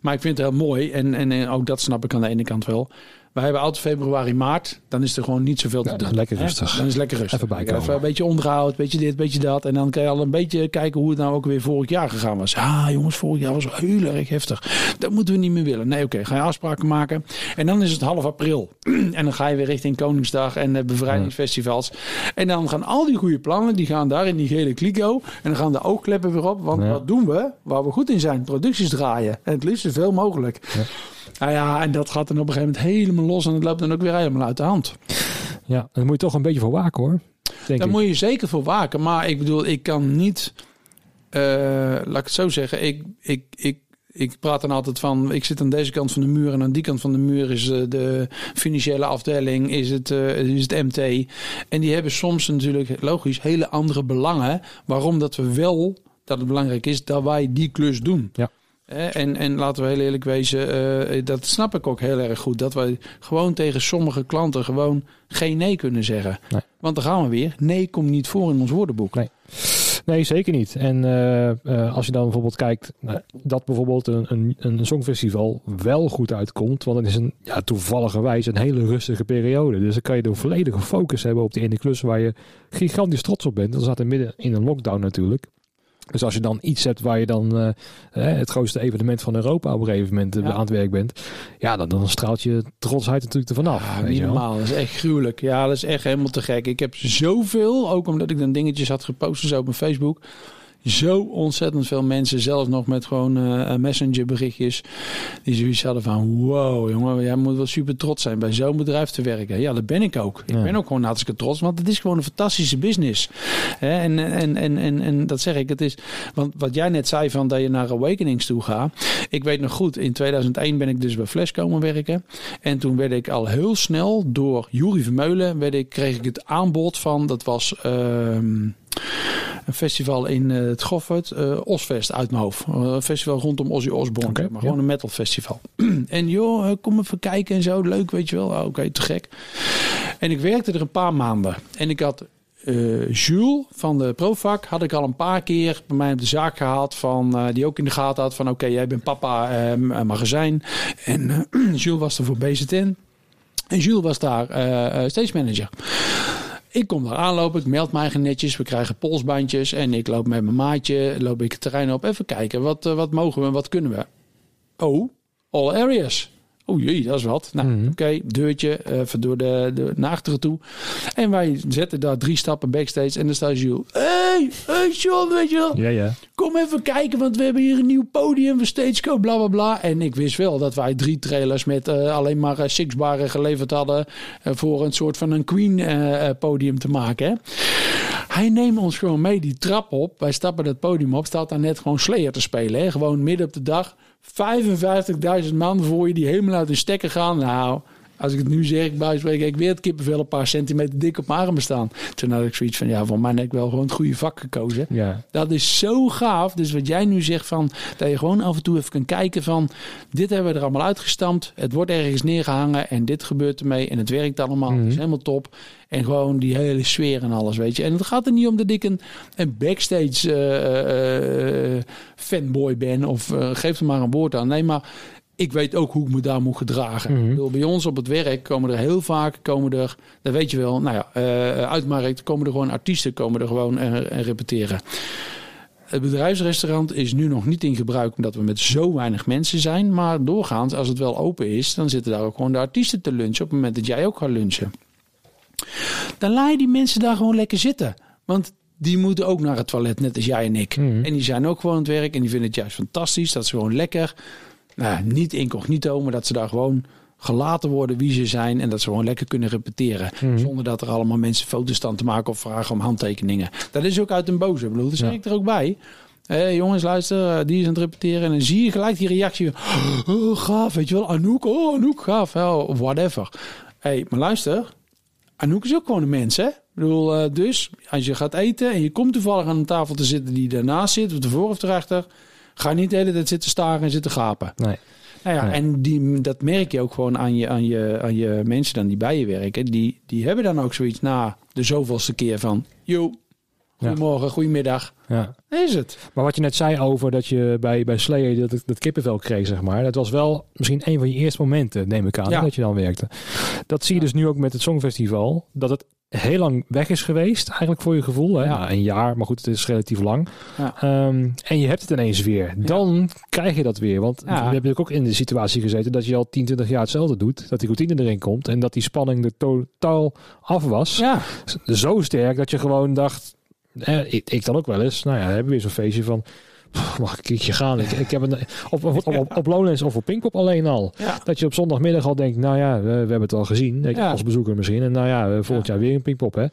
Maar ik vind het heel mooi. En, en, en ook dat snap ik aan de ene kant wel. We hebben altijd februari, maart. Dan is er gewoon niet zoveel te Ja, doen. lekker rustig. Dan is het lekker rustig. Even bijkomen. Even een beetje onderhoud, beetje dit, beetje dat. En dan kan je al een beetje kijken hoe het nou ook weer vorig jaar gegaan was. Ah, jongens, vorig jaar was heel erg heftig. Dat moeten we niet meer willen. Nee, oké, ga je afspraken maken. En dan is het half april. en dan ga je weer richting Koningsdag en de bevrijdingsfestivals. En dan gaan al die goede plannen, die gaan daar in die gele kliko. En dan gaan de oogkleppen weer op. Want Ja. wat doen we? Waar we goed in zijn, producties draaien. En het liefst zoveel mogelijk. Ja. Nou ja, en dat gaat dan op een gegeven moment helemaal los. En het loopt dan ook weer helemaal uit de hand. ja, daar moet je toch een beetje voor waken hoor. Denk Daar ik. moet je zeker voor waken. Maar ik bedoel, ik kan niet. eh, laat ik het zo zeggen. Ik, ik, ik, ik praat dan altijd van. Ik zit aan deze kant van de muur. En aan die kant van de muur is eh, de financiële afdeling. Is het, eh, is het MT. En die hebben soms natuurlijk, logisch, hele andere belangen. Waarom dat we wel. Dat het belangrijk is dat wij die klus doen. Ja. En, en laten we heel eerlijk wezen, eh, dat snap ik ook heel erg goed. Dat wij gewoon tegen sommige klanten gewoon geen nee kunnen zeggen. Nee. Want dan gaan we weer. Nee komt niet voor in ons woordenboek. Nee. Nee, zeker niet. En eh, eh, als je dan bijvoorbeeld kijkt nou, dat bijvoorbeeld een, een, een songfestival wel goed uitkomt, want het is een ja, toevalligerwijs een hele rustige periode. Dus dan kan je de volledige focus hebben op die ene klus waar je gigantisch trots op bent. Dan er midden in een lockdown natuurlijk. Dus als je dan iets hebt waar je dan eh, eh, het grootste evenement van Europa op een gegeven moment eh, Ja. aan het werk bent, ja, dan, dan straalt je trotsheid natuurlijk ervan af. Ja, niet normaal. Dat is echt gruwelijk. Ja, dat is echt helemaal te gek. Ik heb zoveel, ook omdat ik dan dingetjes had gepost zo op mijn Facebook. Zo ontzettend veel mensen, zelfs nog met gewoon eh messenger berichtjes, die zoiets hadden van, wow jongen, jij moet wel super trots zijn bij zo'n bedrijf te werken. Ja, dat ben ik ook. Ik Ja. ben ook gewoon hartstikke trots, want het is gewoon een fantastische business. Hè, en, en, en, en, en dat zeg ik, het is, want wat jij net zei van dat je naar Awakenings toe gaat. Ik weet nog goed, in 2001 ben ik dus bij Flash komen werken. En toen werd ik al heel snel door Jurie Vermeulen, werd ik, kreeg ik het aanbod van, dat was ehm, een festival in eh, het Goffert, eh Osfest uit mijn hoofd. Eh, Een festival rondom Ozzy Osbourne, maar ja. gewoon een metal festival. en joh, kom even kijken en zo, leuk weet je wel. Ah, Oké, te gek. En ik werkte er een paar maanden. En ik had eh, Jules van de Provac had ik al een paar keer bij mij op de zaak gehad. Van, die ook in de gaten had van oké, jij bent papa m- magazijn. En Jules was er voor BZN. En Jules was daar stage manager. Ik kom daar aanlopen, ik meld mij netjes. We krijgen polsbandjes en ik loop met mijn maatje, loop ik het terrein op. Even kijken, wat, eh, wat mogen we en wat kunnen we? Oh, all areas. Oh jee, dat is wat. Nou, Mhm. oké, deurtje, even door de, de, naar achteren toe. En wij zetten daar drie stappen backstage en dan staat Jules. Hey, hey John, weet je wel. Ja, ja. Kom even kijken, want we hebben hier een nieuw podium voor Stageco, bla bla bla. En ik wist wel dat wij drie trailers met eh, alleen maar uh, sixbaren geleverd hadden. eh, voor een soort van een Queen eh, eh, podium te maken. Hè. Hij neemt ons gewoon mee die trap op. Wij stappen het podium op. Staat daar net gewoon Slayer te spelen. Hè. Gewoon midden op de dag. 55.000 man voor je die helemaal uit de stekker gaan. Nou, als ik het nu zeg, ik buiten ik weer het kippenvel een paar centimeter dik op mijn armen staan. Toen had ik zoiets van, ja, voor mij heb ik wel gewoon het goede vak gekozen. Ja. Dat is zo gaaf. Dus wat jij nu zegt van, dat je gewoon af en toe even kan kijken van, dit hebben we er allemaal uitgestampt. Het wordt ergens neergehangen en dit gebeurt ermee en het werkt allemaal. Het is helemaal top. En gewoon die hele sfeer en alles, weet je. En het gaat er niet om dat ik een, een backstage eh, eh, fanboy ben of eh, geef er maar een woord aan. Nee, maar ik weet ook hoe ik me daar moet gedragen. Mhm. Bij ons op het werk komen er heel vaak, komen er, dat weet je wel, nou ja, eh uit markt komen er gewoon artiesten, komen er gewoon en, en repeteren. Het bedrijfsrestaurant is nu nog niet in gebruik omdat we met zo weinig mensen zijn. Maar doorgaans, als het wel open is, dan zitten daar ook gewoon de artiesten te lunchen. Op het moment dat jij ook gaat lunchen. Dan laat je die mensen daar gewoon lekker zitten. Want die moeten ook naar het toilet, net als jij en ik. Mhm. En die zijn ook gewoon aan het werk en die vinden het juist fantastisch. Dat ze gewoon lekker, nou, niet incognito, maar dat ze daar gewoon gelaten worden wie ze zijn. En dat ze gewoon lekker kunnen repeteren. Mhm. Zonder dat er allemaal mensen foto's staan te maken of vragen om handtekeningen. Dat is ook uit een boze. Ik bedoel, dat zeg Ja. ik er ook bij. Hé jongens, luister, eh, die is aan het repeteren. En dan zie je gelijk die reactie. Oh, gaaf, weet je wel. Anouk, oh, Anouk, gaaf. Of whatever. Hé, hey, maar luister. Anouk is ook gewoon een mens, hè? Ik bedoel, eh, dus als je gaat eten en je komt toevallig aan een tafel te zitten die daarnaast zit, of ervoor of erachter, ga niet de hele tijd zitten staren en zitten gapen. Nee. Nou ja, Nee. en die, dat merk je ook gewoon aan je, aan, je, aan je mensen dan die bij je werken. Die, die hebben dan ook zoiets na de zoveelste keer van, yo, goedemorgen, goedemiddag. Ja. Is het. Maar wat je net zei over dat je bij, bij Slayer dat, dat kippenvel kreeg, zeg maar. Dat was wel misschien een van je eerste momenten, neem ik aan, Ja. dat je dan werkte. Dat zie je dus nu ook met het Songfestival. Dat het heel lang weg is geweest, eigenlijk voor je gevoel. Hè? Ja. Nou, een jaar, maar goed, het is relatief lang. Ja. Ehm, en je hebt het ineens weer. Dan krijg je dat weer. Want we hebben natuurlijk ook in de situatie gezeten dat je al 10, 20 jaar hetzelfde doet. Dat die routine erin komt en dat die spanning er totaal af was. Ja, Zo sterk dat je gewoon dacht, eh, ik, ik dan ook wel eens, nou ja, we hebben weer zo'n feestje van, mag ik een keertje gaan? Ik, ik heb een, op, op, op, Lowlands of op Pinkpop alleen al. ja. Dat je op zondagmiddag al denkt, nou ja, we, we hebben het al gezien. Ik, Ja. Als bezoeker misschien. En nou ja, volgend jaar weer een Pinkpop, hè.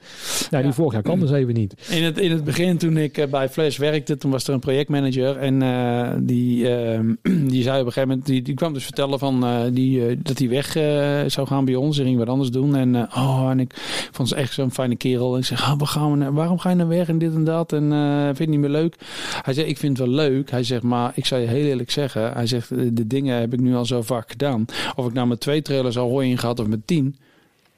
Nou, die vorig jaar kwam dus even niet. In het, in het begin, toen ik eh, bij Flash werkte, toen was er een projectmanager. En eh, die, eh, die zei op een gegeven moment, die, die kwam dus vertellen van, eh, die, dat hij weg zou gaan bij ons. En ging wat anders doen. En, oh, en ik, vond ze echt zo'n fijne kerel. En ik zeg, oh, waar gaan we, waarom ga je nou weg en dit en dat? En vind je het niet meer leuk? Hij zei, ik vind het wel leuk. Hij zegt, maar ik zou je heel eerlijk zeggen. Hij zegt, de, dingen heb ik nu al zo vaak gedaan. Of ik nou met twee trailers al hooi in gehad of met tien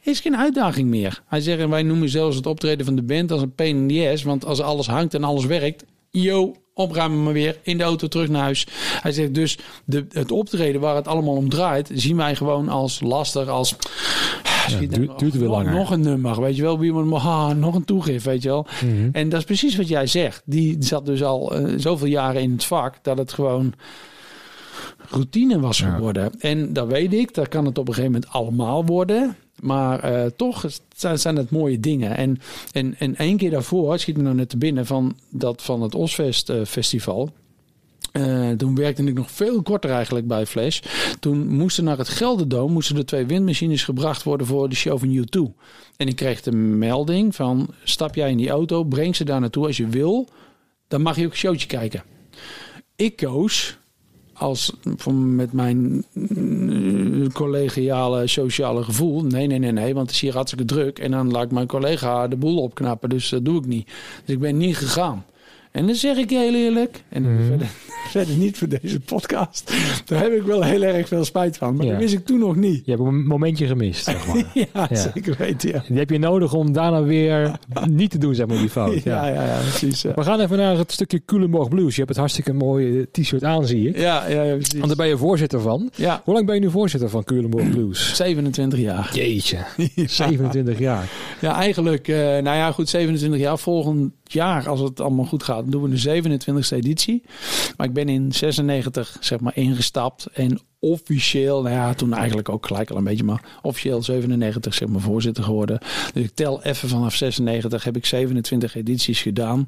is geen uitdaging meer. Hij zegt, en wij noemen zelfs het optreden van de band als een pain in the ass. Want als alles hangt en alles werkt, yo, opruimen maar weer, in de auto terug naar huis. Hij zegt dus, de, het optreden waar het allemaal om draait, zien wij gewoon als lastig, als... schiet duurt- weer nog- langer. Nog een nummer, weet je wel. Wie iemand, ah, nog een toegift, weet je wel. Mhm. En dat is precies wat jij zegt. Die zat dus al eh, zoveel jaren in het vak dat het gewoon routine was Ja. geworden. En dat weet ik, dat kan het op een gegeven moment allemaal worden. Maar eh, toch zijn, zijn het mooie dingen. En, en, en één keer daarvoor, schiet me nou net te binnen van, dat, van het Osfest eh, festival. Eh, toen werkte ik nog veel korter eigenlijk bij Flash. Toen moesten naar het Gelderdoom moesten er twee windmachines gebracht worden voor de show van U2. En ik kreeg de melding van stap jij in die auto, breng ze daar naartoe als je wil. Dan mag je ook een showtje kijken. Ik koos als met mijn mm, collegiale sociale gevoel. Nee, nee, nee, nee, want het is hier hartstikke druk. En dan laat ik mijn collega de boel opknappen. Dus dat doe ik niet. Dus ik ben niet gegaan. En dan zeg ik heel eerlijk. En Mhm. verder, verder niet voor deze podcast. Daar heb ik wel heel erg veel spijt van. Maar Ja. dat wist ik toen nog niet. Je hebt een momentje gemist, zeg maar. Ja, Ja. zeker weten. Ja. Die heb je nodig om daarna weer niet te doen, zeg maar, die fout. Ja, Ja. ja, precies. We gaan even naar het stukje Culemborg Blues. Je hebt het hartstikke mooie t-shirt aan, zie ik. ja, ja, ja, precies. Want daar ben je voorzitter van. Ja, Hoe lang ben je nu voorzitter van Culemborg Blues? 27 jaar. Jeetje, 27 jaar. Ja, eigenlijk, eh, nou ja, goed, 27 jaar. Volgend jaar, als het allemaal goed gaat, doen we de 27e editie. Maar ik ben in 96 zeg maar ingestapt en officieel, nou ja, toen eigenlijk ook gelijk al een beetje, maar officieel 97 zeg maar voorzitter geworden. Dus ik tel even vanaf 96 heb ik 27 edities gedaan.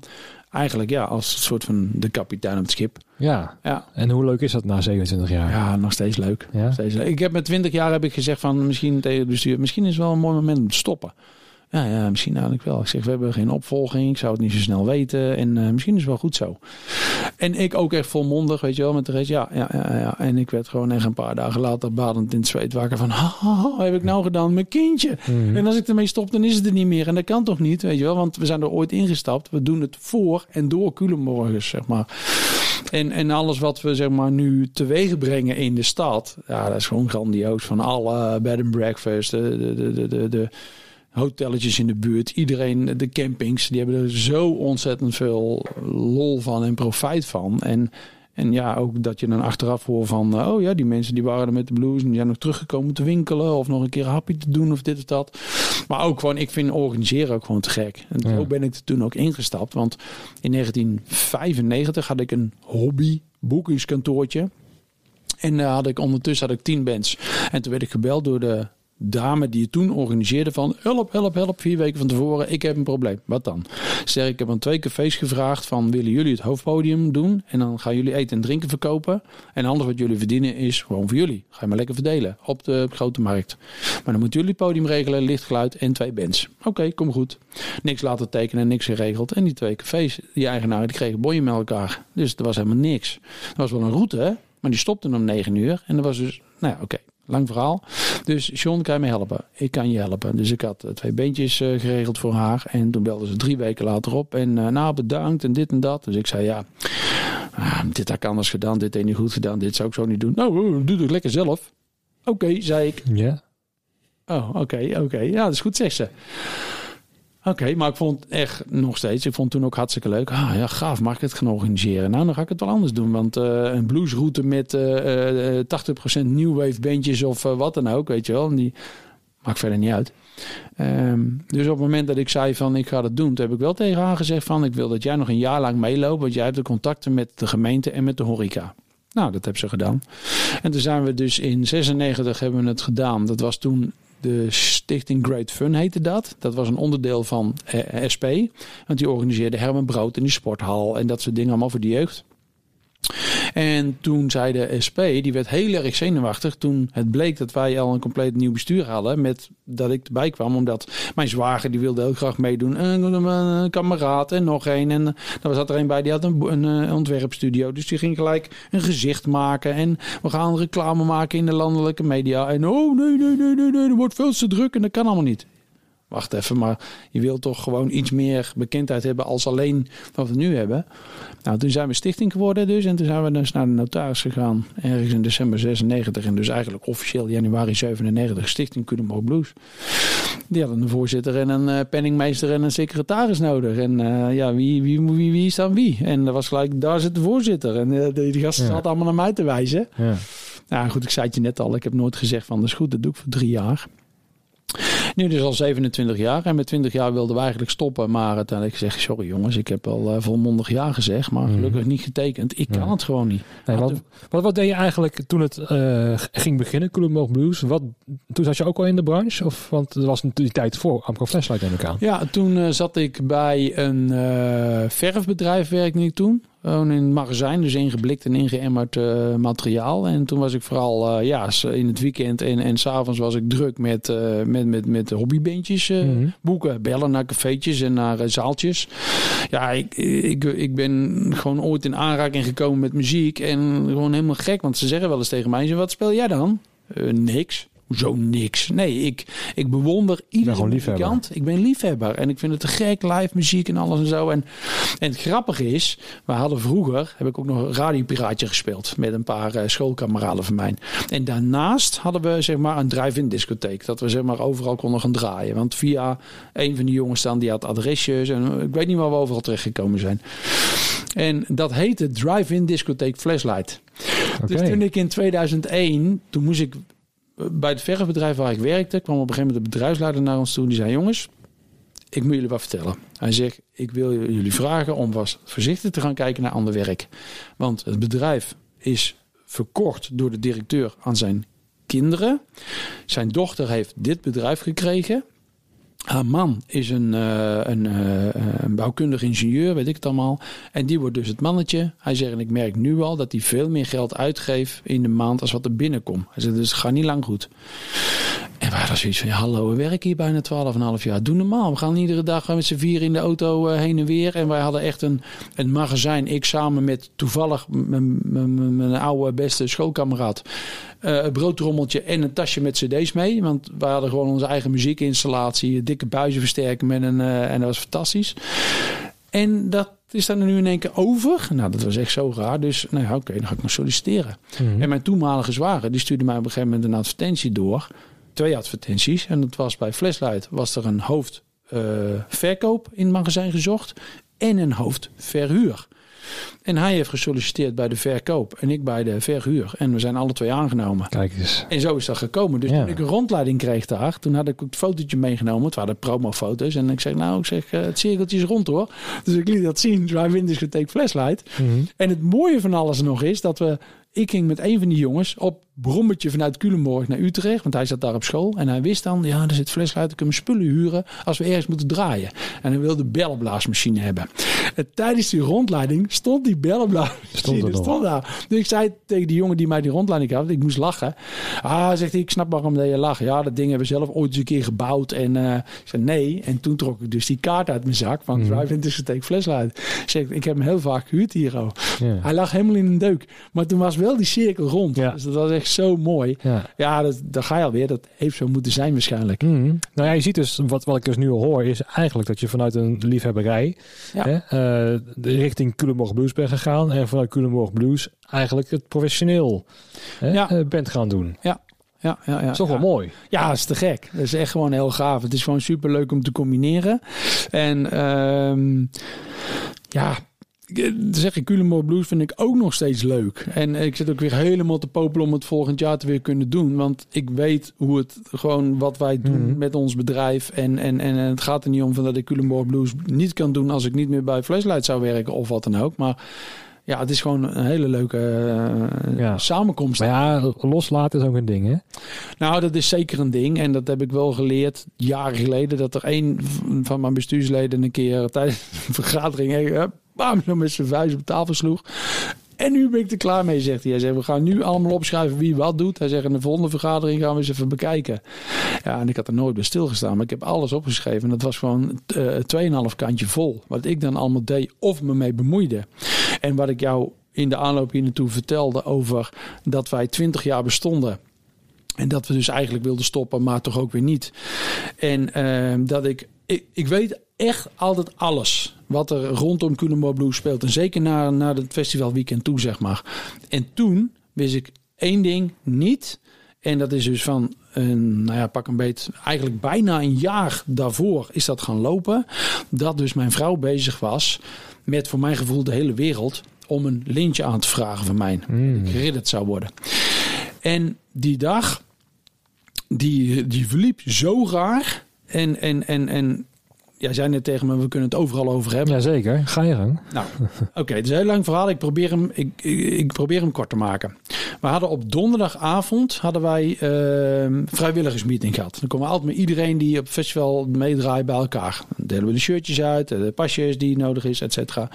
Eigenlijk ja, als een soort van de kapitein op het schip. Ja. Ja. En hoe leuk is dat na 27 jaar? Ja, nog steeds leuk. Ja? Steeds leuk. Ik heb met 20 jaar heb ik gezegd van misschien tegen het bestuur, misschien is het wel een mooi moment om te stoppen. Ja, ja, misschien eigenlijk wel. Ik zeg, we hebben geen opvolging. Ik zou het niet zo snel weten. En uh, misschien is het wel goed zo. En ik ook echt volmondig, weet je wel, met de rest. Ja, ja, ja, ja. En ik werd gewoon echt een paar dagen later badend in het zweet wakker van... Wat heb ik nou gedaan? Mijn kindje. Mm -hmm. En als ik ermee stop, dan is het er niet meer. En dat kan toch niet, weet je wel. Want we zijn er ooit ingestapt. We doen het voor en door Culemborgers, zeg maar. En, en alles wat we zeg maar nu teweeg brengen in de stad... Ja, dat is gewoon grandioos. Van alle bed and breakfast, de, de, de, de hotelletjes in de buurt. Iedereen, de campings, die hebben er zo ontzettend veel lol van en profijt van. En, en ja, ook dat je dan achteraf hoort van... oh ja, die mensen die waren er met de blues... en die zijn nog teruggekomen te winkelen... of nog een keer een hapje te doen of dit of dat. Maar ook gewoon, ik vind organiseren ook gewoon te gek. En ja. zo ben ik er toen ook ingestapt. Want in 1995 had ik een hobby boekingskantoortje. En uh, had ik ondertussen had ik tien bands. En toen werd ik gebeld door de dame die het toen organiseerde van help, help, help, vier weken van tevoren, ik heb een probleem. Wat dan? Zeg, ik heb aan twee cafés gevraagd van willen jullie het hoofdpodium doen en dan gaan jullie eten en drinken verkopen en anders wat jullie verdienen is gewoon voor jullie. Ga je maar lekker verdelen op de grote markt. Maar dan moeten jullie het podium regelen, lichtgeluid en twee bands. Oké, kom goed. Niks laten tekenen, niks geregeld en die twee cafés, die eigenaren, die kregen bonje met elkaar. Dus er was helemaal niks. Er was wel een route, hè? maar die stopte om negen uur en er was dus, nou ja, oké. Lang verhaal. Dus John, kan je me helpen? Ik kan je helpen. Dus ik had twee beentjes uh, geregeld voor haar. En toen belden ze drie weken later op. En uh, nou, bedankt en dit en dat. Dus ik zei ja, ah, dit had ik anders gedaan. Dit heeft niet goed gedaan. Dit zou ik zo niet doen. Nou, doe het lekker zelf. Oké, okay, zei ik. Ja. Yeah. Oh, oké, okay, oké. Okay. Ja, dat is goed, zegt ze. Oké, maar ik vond echt nog steeds. Ik vond toen ook hartstikke leuk. Ah ja, gaaf, mag ik het gaan organiseren? Nou, dan ga ik het wel anders doen. Want uh, een bluesroute met uh, uh, 80% new wave bandjes of wat dan ook, weet je wel. Die maakt verder niet uit. Um, dus op het moment dat ik zei van ik ga dat doen, toen heb ik wel tegen haar gezegd van ik wil dat jij nog een jaar lang meeloopt. Want jij hebt de contacten met de gemeente en met de horeca. Nou, dat heb ze gedaan. En toen zijn we dus in 96 hebben we het gedaan. Dat was toen de Stichting Great Fun heette dat. Dat was een onderdeel van eh, SP. Want die organiseerde Herman Brood in die sporthal en dat soort dingen allemaal voor de jeugd. En toen zei de SP, die werd heel erg zenuwachtig toen het bleek dat wij al een compleet nieuw bestuur hadden. Met dat ik erbij kwam, omdat mijn zwager die wilde heel graag meedoen. En een kameraad en nog een. En er zat er een bij, die had een, een, een ontwerpstudio. Dus die ging gelijk een gezicht maken. En we gaan reclame maken in de landelijke media. En oh nee, nee, nee, nee, nee, er wordt veel te druk en dat kan allemaal niet. Wacht even, maar je wilt toch gewoon iets meer bekendheid hebben als alleen wat we nu hebben. Nou, toen zijn we stichting geworden dus. En toen zijn we dus naar de notaris gegaan. Ergens in december 96. En dus eigenlijk officieel januari 97. Stichting Culemborg Blues. Die hadden een voorzitter en een uh, penningmeester en een secretaris nodig. En uh, ja, wie, wie, wie, wie is dan wie? En dat was gelijk, daar zit de voorzitter. En uh, die, die gasten ja. zaten allemaal naar mij te wijzen. Ja. Nou goed, ik zei het je net al. Ik heb nooit gezegd van, dat is goed, dat doe ik voor drie jaar. Nu dus al 27 jaar. En met 20 jaar wilden we eigenlijk stoppen. Maar uiteindelijk zeg ik, sorry jongens, ik heb al uh, volmondig ja gezegd. Maar gelukkig niet getekend. Ik kan Ja. het gewoon niet. Nee, wat, wat, wat deed je eigenlijk toen het eh, ging beginnen, Culemborg Blues? Wat, toen zat je ook al in de branche? Of, want het was natuurlijk die tijd voor Amco Flashlight neem ik aan. Ja, toen eh, zat ik bij een eh, verfbedrijf, werkte ik toen. Gewoon in het magazijn, dus ingeblikt en ingeëmmerd eh, materiaal. En toen was ik vooral eh, ja, in het weekend en, en s'avonds was ik druk met, eh, met, met, met hobbybandjes Mhm. boeken. Bellen naar cafeetjes en naar zaaltjes. Ja, ik, ik, ik ben gewoon ooit in aanraking gekomen met muziek. En gewoon helemaal gek, want ze zeggen wel eens tegen mij, wat speel jij dan? Niks. Hoezo niks? Nee, ik, ik bewonder iedere muzikant. Ik ben liefhebber en ik vind het te gek, live muziek en alles en zo. En, en het grappige is, we hadden vroeger, heb ik ook nog een radiopiraatje gespeeld met een paar eh, schoolkameraden van mij. En daarnaast hadden we zeg maar een drive-in discotheek, dat we zeg maar overal konden gaan draaien. Want via een van die jongens staan, die had adresjes en eh, ik weet niet waar we overal terechtgekomen zijn. En dat heette Drive-in Discotheek Flashlight. Dus toen ik in 2001, toen moest ik bij het verfbedrijf waar ik werkte, kwam op een gegeven moment de bedrijfsleider naar ons toe. Die zei: Jongens, ik moet jullie wat vertellen. Hij zegt, ik wil jullie vragen om was voorzichtig te gaan kijken naar ander werk. Want het bedrijf is verkocht door de directeur aan zijn kinderen. Zijn dochter heeft dit bedrijf gekregen. Haar man is een, uh, een, uh, een, bouwkundig ingenieur, weet ik het allemaal. En die wordt dus het mannetje. Hij zegt, en ik merk nu al dat hij veel meer geld uitgeeft in de maand als wat er binnenkomt. Hij zegt, dus gaat niet lang goed. En we hadden zoiets van, hallo, we werken hier bijna 12,5 jaar. Doe normaal. We gaan iedere dag met z'n vier in de auto heen en weer. En wij hadden echt een, een magazijn. Ik samen met toevallig mijn oude beste schoolkameraad. Uh, een broodrommeltje en een tasje met cd's mee. Want we hadden gewoon onze eigen muziekinstallatie. Dikke buizenversterker met een... Uh, en dat was fantastisch. En dat is dan nu in één keer over. Nou, dat was echt zo raar. Dus, nou ja, oké, okay, dan ga ik nog solliciteren. Mm -hmm. En mijn toenmalige zware, die stuurde mij op een gegeven moment een advertentie door twee advertenties. En dat was bij Flashlight was er een hoofdverkoop uh, in het magazijn gezocht en een hoofdverhuur. En hij heeft gesolliciteerd bij de verkoop en ik bij de verhuur. En we zijn alle twee aangenomen. Kijk eens. En zo is dat gekomen. Dus ja. toen ik een rondleiding kreeg daar, toen had ik het fotootje meegenomen. Het waren promofoto's. En ik zeg, nou, ik zeg, het cirkeltje is rond hoor. Dus ik liet dat zien. Drive Winters getake flashlight. Mm -hmm. En het mooie van alles nog is dat we ik ging met een van die jongens op brommetje vanuit Culemborg naar Utrecht. Want hij zat daar op school. En hij wist dan, ja, er zit flesluit. Ik kan mijn spullen huren als we ergens moeten draaien. En hij wilde de bellenblaasmachine hebben. En tijdens die rondleiding stond die bellenblaasmachine stond, stond daar. Dus ik zei tegen die jongen die mij die rondleiding gaf, ik moest lachen. Ah, zegt hij, ik snap waarom dat je lacht. Ja, dat ding hebben we zelf ooit eens een keer gebouwd. En uh, ik zei nee. En toen trok ik dus die kaart uit mijn zak van mm. Drive Interstate Flashlight. Ik zeg, ik heb hem heel vaak gehuurd hier. Hij lag helemaal in een deuk. Maar toen was wel die cirkel rond. Ja. Dus dat was echt zo mooi. Ja, ja dat, dat ga je alweer. Dat heeft zo moeten zijn waarschijnlijk. Mm. Nou ja, je ziet dus, wat, wat ik dus nu al hoor, is eigenlijk dat je vanuit een liefhebberij ja. hè, uh, richting Culemborg Blues bent gegaan. En vanuit Culemborg Blues eigenlijk het professioneel hè, ja. uh, bent gaan doen. Ja, ja, ja, ja. Dat is toch ja. wel mooi. Ja, dat is te gek. Dat is echt gewoon heel gaaf. Het is gewoon super leuk om te combineren. En um, ja, zeg ik, Culemborg Blues vind ik ook nog steeds leuk. En ik zit ook weer helemaal te popelen om het volgend jaar te weer kunnen doen. Want ik weet hoe het gewoon wat wij doen mm -hmm. met ons bedrijf. En, en, en het gaat er niet om van dat ik Culemborg Blues niet kan doen als ik niet meer bij Flashlight zou werken of wat dan ook. Maar ja, het is gewoon een hele leuke uh, ja. samenkomst. Maar ja, loslaten is ook een ding, hè? Nou, dat is zeker een ding. En dat heb ik wel geleerd jaren geleden. Dat er een van mijn bestuursleden een keer tijdens een vergadering... Hey, bam, zo met zijn vuist op tafel sloeg. En nu ben ik er klaar mee, zegt hij. Hij zegt, we gaan nu allemaal opschrijven wie wat doet. Hij zegt, in de volgende vergadering gaan we eens even bekijken. Ja, en ik had er nooit bij stilgestaan. Maar ik heb alles opgeschreven. En dat was gewoon uh, 2,5 kantje vol. Wat ik dan allemaal deed of me mee bemoeide. En wat ik jou in de aanloop hier naartoe vertelde over dat wij 20 jaar bestonden. En dat we dus eigenlijk wilden stoppen, maar toch ook weer niet. En uh, dat ik, ik weet echt altijd alles wat er rondom Culemborg Blues speelt. En zeker naar, naar het festivalweekend toe, zeg maar. En toen wist ik één ding niet. En dat is dus van, een, nou ja, pak een beet, eigenlijk bijna een jaar daarvoor is dat gaan lopen. Dat dus mijn vrouw bezig was met voor mijn gevoel de hele wereld om een lintje aan te vragen van mij. Mm. Geridderd zou worden. En die dag, die, die verliep zo raar. En, en, en, en jij zei net tegen me, we kunnen het overal over hebben. Jazeker, ga je gang. Nou, oké, okay, het is een heel lang verhaal. Ik probeer, hem, ik, ik, ik, probeer hem kort te maken. We hadden op donderdagavond hadden wij uh, vrijwilligersmeeting gehad. Dan komen we altijd met iedereen die op het festival meedraait bij elkaar. Dan delen we de shirtjes uit, de pasjes die nodig is, et cetera.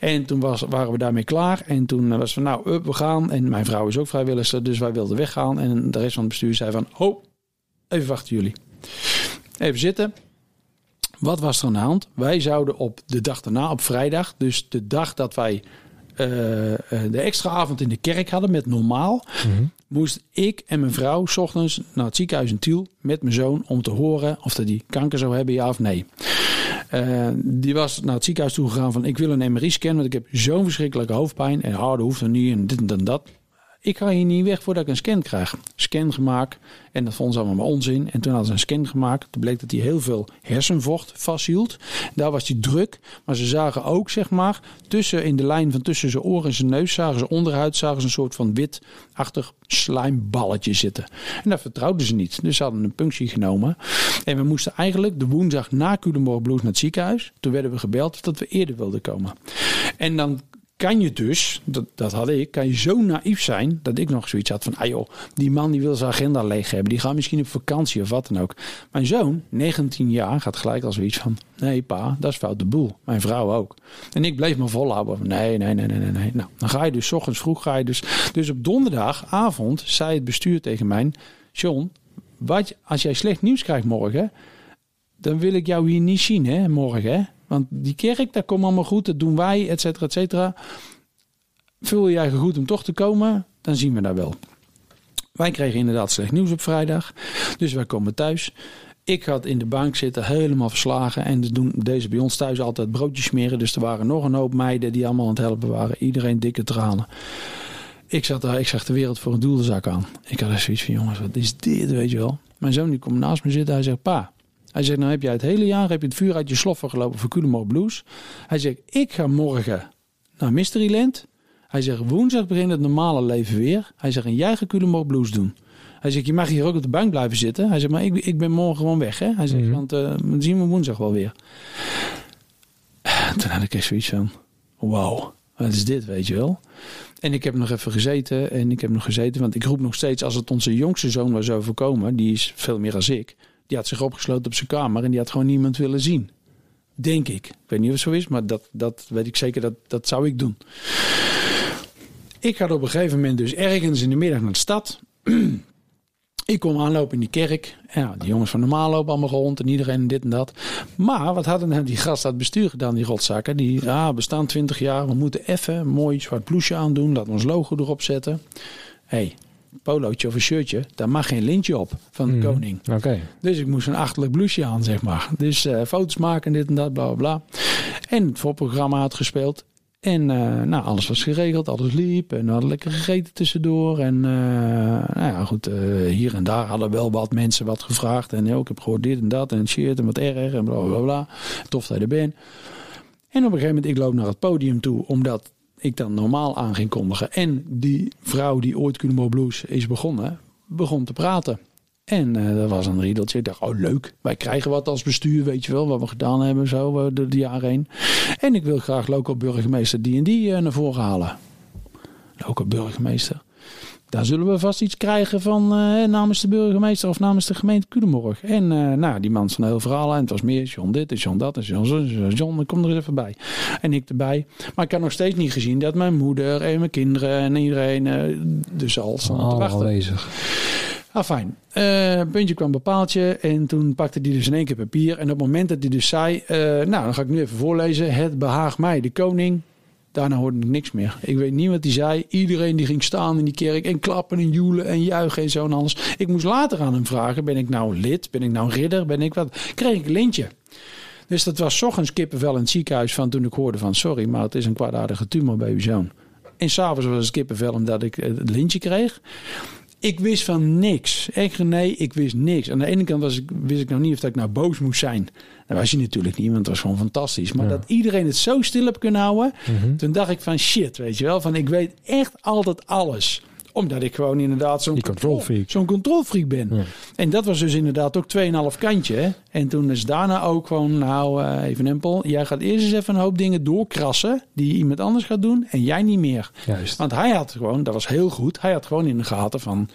En toen was, waren we daarmee klaar. En toen was van, nou, up, we gaan. En mijn vrouw is ook vrijwilliger, dus wij wilden weggaan. En de rest van het bestuur zei van, oh, even wachten jullie. Even zitten. Wat was er aan de hand? Wij zouden op de dag daarna, op vrijdag, dus de dag dat wij uh, de extra avond in de kerk hadden met normaal, mm -hmm. moest ik en mijn vrouw s ochtends naar het ziekenhuis in Tiel met mijn zoon om te horen of dat die kanker zou hebben, ja of nee. Uh, die was naar het ziekenhuis toe gegaan van ik wil een MRI-scan, want ik heb zo'n verschrikkelijke hoofdpijn en oh, dat hoeft er niet en dit en dat. Ik ga hier niet weg voordat ik een scan krijg. Scan gemaakt en dat vonden ze allemaal maar onzin. En toen hadden ze een scan gemaakt. Toen bleek dat hij heel veel hersenvocht vasthield. Daar was hij druk. Maar ze zagen ook, zeg maar, tussen in de lijn van tussen zijn oren en zijn neus, zagen ze onderhuid, zagen ze een soort van witachtig slijmballetje zitten. En dat vertrouwden ze niet. Dus ze hadden een punctie genomen. En we moesten eigenlijk de woensdag na Culemborg Blues naar het ziekenhuis. Toen werden we gebeld dat we eerder wilden komen. En dan kan je dus, dat, dat had ik, kan je zo naïef zijn dat ik nog zoiets had van, ah joh, die man die wil zijn agenda leeg hebben, die gaat misschien op vakantie of wat dan ook. Mijn zoon, 19 jaar, gaat gelijk als zoiets van, nee pa, dat is fout de boel. Mijn vrouw ook. En ik bleef me volhouden nee, nee, nee, nee, nee, nee. Nou, dan ga je dus, ochtends vroeg ga je dus, dus op donderdagavond zei het bestuur tegen mij, John, wat, als jij slecht nieuws krijgt morgen, dan wil ik jou hier niet zien, hè, morgen, hè. Want die kerk, dat komt allemaal goed, dat doen wij, et cetera, et cetera. Vul je eigen goed om toch te komen, dan zien we daar wel. Wij kregen inderdaad slecht nieuws op vrijdag, dus wij komen thuis. Ik had in de bank zitten, helemaal verslagen. En doen deze bij ons thuis altijd broodjes smeren. Dus er waren nog een hoop meiden die allemaal aan het helpen waren. Iedereen dikke tranen. Ik zat daar, ik zag de wereld voor een doelzak aan. Ik had er zoiets van, jongens, wat is dit, weet je wel. Mijn zoon die komt naast me zitten, hij zegt, pa, hij zegt, nou heb jij het hele jaar heb je het vuur uit je sloffen gelopen voor Culemborg Blues. Hij zegt, ik ga morgen naar Mysteryland. Hij zegt, woensdag begint het normale leven weer. Hij zegt, en jij gaat Blues doen. Hij zegt, je mag hier ook op de bank blijven zitten. Hij zegt, maar ik, ik ben morgen gewoon weg. Hè? Hij zegt, want uh, dan zien we woensdag wel weer. Toen had ik echt zoiets van, wauw, wat is dit, weet je wel. En ik heb nog even gezeten en ik heb nog gezeten, want ik roep nog steeds, als het onze jongste zoon was overkomen, die is veel meer als ik, die had zich opgesloten op zijn kamer en die had gewoon niemand willen zien. Denk ik. Ik weet niet of het zo is, maar dat, dat weet ik zeker, dat, dat zou ik doen. Ik ga op een gegeven moment dus ergens in de middag naar de stad. Ik kom aanlopen in die kerk. Ja, die jongens van normaal lopen allemaal rond en iedereen dit en dat. Maar wat hadden nou die gast het bestuur gedaan, die rotzakken? Die, ah, we staan 20 jaar, we moeten even een mooi zwart blouseje aandoen. Laten we ons logo erop zetten. hey, polootje of een shirtje, daar mag geen lintje op van de koning. Oké. Dus ik moest een achterlijk blouseje aan, zeg maar. Dus uh, foto's maken, dit en dat, bla bla bla. En het voorprogramma had gespeeld. En uh, nou, alles was geregeld, alles liep. En we hadden lekker gegeten tussendoor. En uh, nou ja, goed, hier en daar hadden wel wat mensen wat gevraagd. En ik heb gehoord dit en dat en shit en wat erg en bla bla bla. Tof dat je er bent. En op een gegeven moment, ik loop naar het podium toe, omdat ik dan normaal aan ging kondigen. En die vrouw die ooit Culemborg Blues is begonnen, begon te praten. En uh, dat was een riedeltje. Ik dacht, oh leuk, wij krijgen wat als bestuur, weet je wel, wat we gedaan hebben zo door de jaren heen. En ik wil graag lokaal burgemeester die en die uh, naar voren halen. Lokaal burgemeester. Daar zullen we vast iets krijgen van uh, namens de burgemeester of namens de gemeente Culemborg. En uh, nou, die man van heel verhaal. En het was meer John dit en John dat en John zo. John, kom er eens even bij. En ik erbij. Maar ik had nog steeds niet gezien dat mijn moeder en mijn kinderen en iedereen uh, dus al stonden te wachten. Aanwezig. Ah, fijn. Uh, puntje kwam bepaaltje en toen pakte hij dus in één keer papier. En op het moment dat hij dus zei, uh, nou dan ga ik nu even voorlezen. Het behaagt mij, de koning. Daarna hoorde ik niks meer. Ik weet niet wat hij zei. Iedereen die ging staan in die kerk en klappen en joelen en juichen en zo en alles. Ik moest later aan hem vragen, ben ik nou lid? Ben ik nou ridder? Ben ik wat? Kreeg ik een lintje. Dus dat was ochtends kippenvel in het ziekenhuis van toen ik hoorde van... sorry, maar het is een kwaadaardige tumor bij uw zoon. En s'avonds was het kippenvel omdat ik het lintje kreeg. Ik wist van niks. Echt nee, ik wist niks. Aan de ene kant was ik, wist ik nog niet of dat ik nou boos moest zijn. Dat was je natuurlijk niet, want het was gewoon fantastisch. Maar Ja. dat iedereen het zo stil heb kunnen houden. Mhm. Toen dacht ik van shit, weet je wel. Van ik weet echt altijd alles. Omdat ik gewoon inderdaad zo'n Die control freak. Zo'n controlfreak ben. Ja. En dat was dus inderdaad ook 2,5 kantje. hè. En toen is daarna ook gewoon, nou eh, even empel. Jij gaat eerst eens even een hoop dingen doorkrassen. Die iemand anders gaat doen. En jij niet meer. Juist. Want hij had gewoon, dat was heel goed. Hij had gewoon in de gaten van,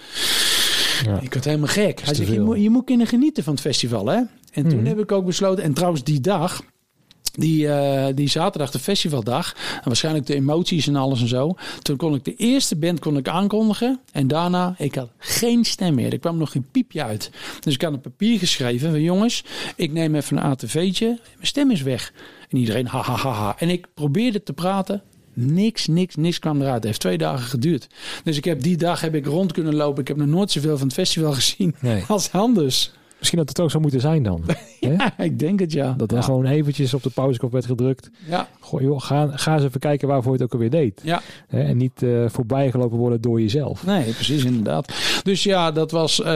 Ja. ik werd helemaal gek. Hij zegt, je moet, je moet kunnen genieten van het festival, hè? En toen Mhm. heb ik ook besloten, en trouwens die dag, die, eh, die zaterdag, de festivaldag, en waarschijnlijk de emoties en alles en zo. Toen kon ik de eerste band kon ik aankondigen. En daarna, ik had geen stem meer. Er kwam nog geen piepje uit. Dus ik had een papier geschreven van jongens, ik neem even een ATV'tje. Mijn stem is weg. En iedereen, ha, ha, ha, ha. En ik probeerde te praten. Niks, niks, niks kwam eruit. Het heeft twee dagen geduurd. Dus ik heb die dag heb ik rond kunnen lopen. Ik heb nog nooit zoveel van het festival gezien Nee. als anders. Misschien dat het ook zou moeten zijn dan. Ja, ik denk het ja. Dat dan ja. gewoon eventjes op de pauzeknop werd gedrukt. Ja, Goh, joh, ga, ga eens even kijken waarvoor je het ook alweer deed. ja. Hè? En niet eh voorbijgelopen worden door jezelf. Nee, precies, inderdaad. Dus ja, dat was eh,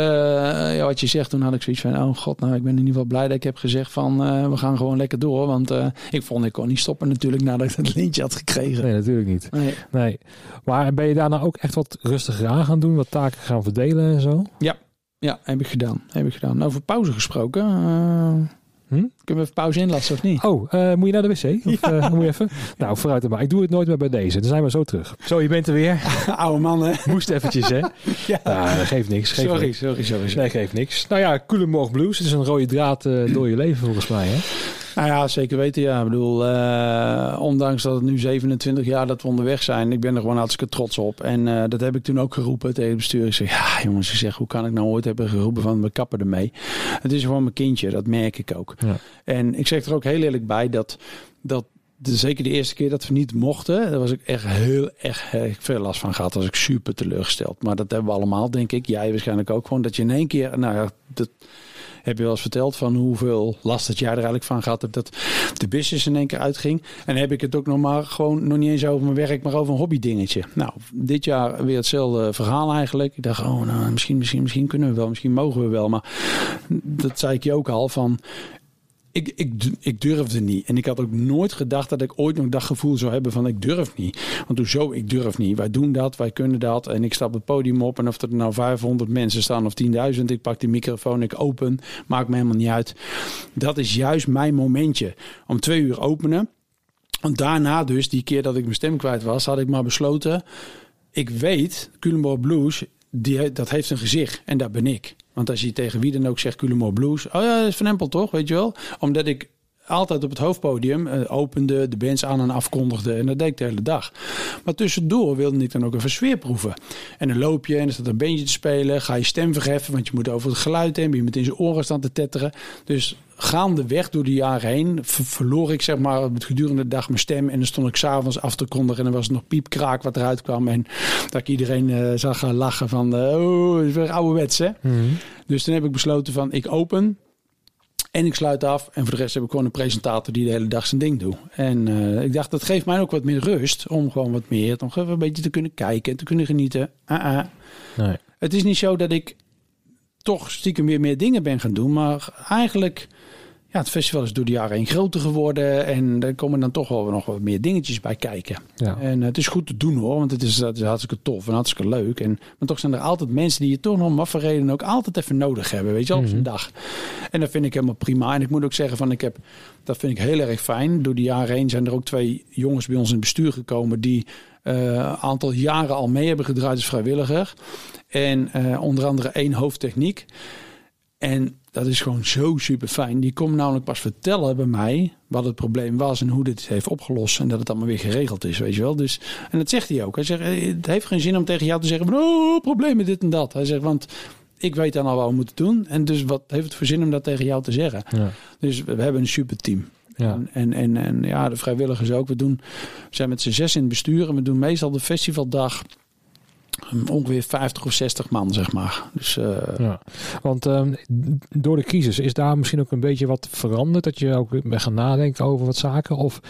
ja, wat je zegt. Toen had ik zoiets van, oh god, nou, ik ben in ieder geval blij dat ik heb gezegd van, eh, we gaan gewoon lekker door. Want ik vond, ik kon niet stoppen natuurlijk nadat ik dat lintje had gekregen. Nee, natuurlijk niet. Nee. Nee. Maar ben je daarna ook echt wat rustiger aan gaan doen? Wat taken gaan verdelen en zo? Ja, heb ik gedaan. Heb ik gedaan. Over pauze gesproken. eh, Hm? Kunnen we even pauze inlassen of niet? Oh, eh, moet je naar de wc? Of eh, moet je even? Nou, vooruit dan maar. Ik doe het nooit meer bij deze. Dan zijn we zo terug. Zo, je bent er weer. Oude man, hè? Moest eventjes, hè? Ja. Ja, dat geeft niks. Geeft Sorry, niks. sorry, sorry. sorry. Nee, geeft niks. Nou ja, Culemborg Blues. Het is een rode draad eh, door je leven volgens mij, hè? Nou ja, zeker weten. Ja, ik bedoel, eh, ondanks dat het nu 27 jaar dat we onderweg zijn, ik ben er gewoon hartstikke trots op. En eh, dat heb ik toen ook geroepen tegen het bestuur. Ik zeg, ja jongens, ik zeg, hoe kan ik nou ooit hebben geroepen van we kappen ermee? Het is gewoon mijn kindje, dat merk ik ook. Ja. En ik zeg er ook heel eerlijk bij dat, dat de, zeker de eerste keer dat we niet mochten, daar was ik echt heel erg, erg veel last van gehad. was ik super teleurgesteld. Maar dat hebben we allemaal, denk ik. Jij waarschijnlijk ook gewoon. Dat je in één keer, nou ja, dat heb je wel eens verteld van hoeveel last dat jij er eigenlijk van gehad hebt. Dat de business in één keer uitging. En heb ik het ook nog maar gewoon nog niet eens over mijn werk, maar over een hobby dingetje. Nou, dit jaar weer hetzelfde verhaal eigenlijk. Ik dacht, oh nou, misschien, misschien, misschien kunnen we wel, misschien mogen we wel. Maar dat zei ik je ook al van ik, ik, ik durfde niet. En ik had ook nooit gedacht dat ik ooit nog dat gevoel zou hebben van ik durf niet. Want hoezo, ik durf niet. Wij doen dat, wij kunnen dat. En ik stap het podium op en of er nou 500 mensen staan of 10.000. Ik pak die microfoon, ik open. Maakt me helemaal niet uit. Dat is juist mijn momentje. Om twee uur openen. Want daarna dus, die keer dat ik mijn stem kwijt was, had ik maar besloten. Ik weet, Culemborg Blues, die, dat heeft een gezicht. En dat ben ik. Want als je tegen wie dan ook zegt Culemborg Blues. Oh ja, dat is Van Empel toch, weet je wel? Omdat ik altijd op het hoofdpodium eh, opende, de bands aan en afkondigde. En dat deed ik de hele dag. Maar tussendoor wilde ik dan ook even sfeer proeven. En dan loop je en er staat een bandje te spelen. Ga je stem verheffen, want je moet over het geluid heen. Je moet in zijn oren staan te tetteren. Dus gaandeweg door de jaren heen ver- verloor ik zeg maar gedurende de dag mijn stem. En dan stond ik s'avonds af te kondigen en dan was het nog piepkraak wat eruit kwam. En dat ik iedereen eh, zag gaan lachen van, eh, oh, het is weer ouderwets hè. Dus toen heb ik besloten van, ik open en ik sluit af. En voor de rest heb ik gewoon een presentator die de hele dag zijn ding doet. En eh, ik dacht, dat geeft mij ook wat meer rust. Om gewoon wat meer, even een beetje te kunnen kijken en te kunnen genieten. Ah, ah. Nee. Het is niet zo dat ik toch stiekem weer meer dingen ben gaan doen. Maar eigenlijk, ja, het festival is door de jaren heen groter geworden. En er komen dan toch wel nog wat meer dingetjes bij kijken. Ja. En eh, het is goed te doen hoor, want het is, het is hartstikke tof en hartstikke leuk. En, maar toch zijn er altijd mensen die je toch nog om wat voor reden ook altijd even nodig hebben, weet je wel, op zijn dag. En dat vind ik helemaal prima. En ik moet ook zeggen van, ik heb, dat vind ik heel erg fijn. Door de jaren heen zijn er ook twee jongens bij ons in het bestuur gekomen die eh, een aantal jaren al mee hebben gedraaid als vrijwilliger. En eh, onder andere één hoofdtechniek. En dat is gewoon zo super fijn. Die komt namelijk pas vertellen bij mij wat het probleem was en hoe dit heeft opgelost. En dat het allemaal weer geregeld is, weet je wel. Dus, en dat zegt hij ook. Hij zegt, eh, het heeft geen zin om tegen jou te zeggen van, oh, probleem met dit en dat. Hij zegt, want ik weet dan al wat we moeten doen. En dus wat heeft het voor zin om dat tegen jou te zeggen? Ja. Dus we hebben een super team. Ja. En, en, en, en ja, de vrijwilligers ook. We, doen, we zijn met z'n zes in het bestuur en we doen meestal de festivaldag ongeveer 50 of 60 man, zeg maar. Dus eh, Ja, want ehm, door de crisis is daar misschien ook een beetje wat veranderd. Dat je ook bent gaan nadenken over wat zaken. Of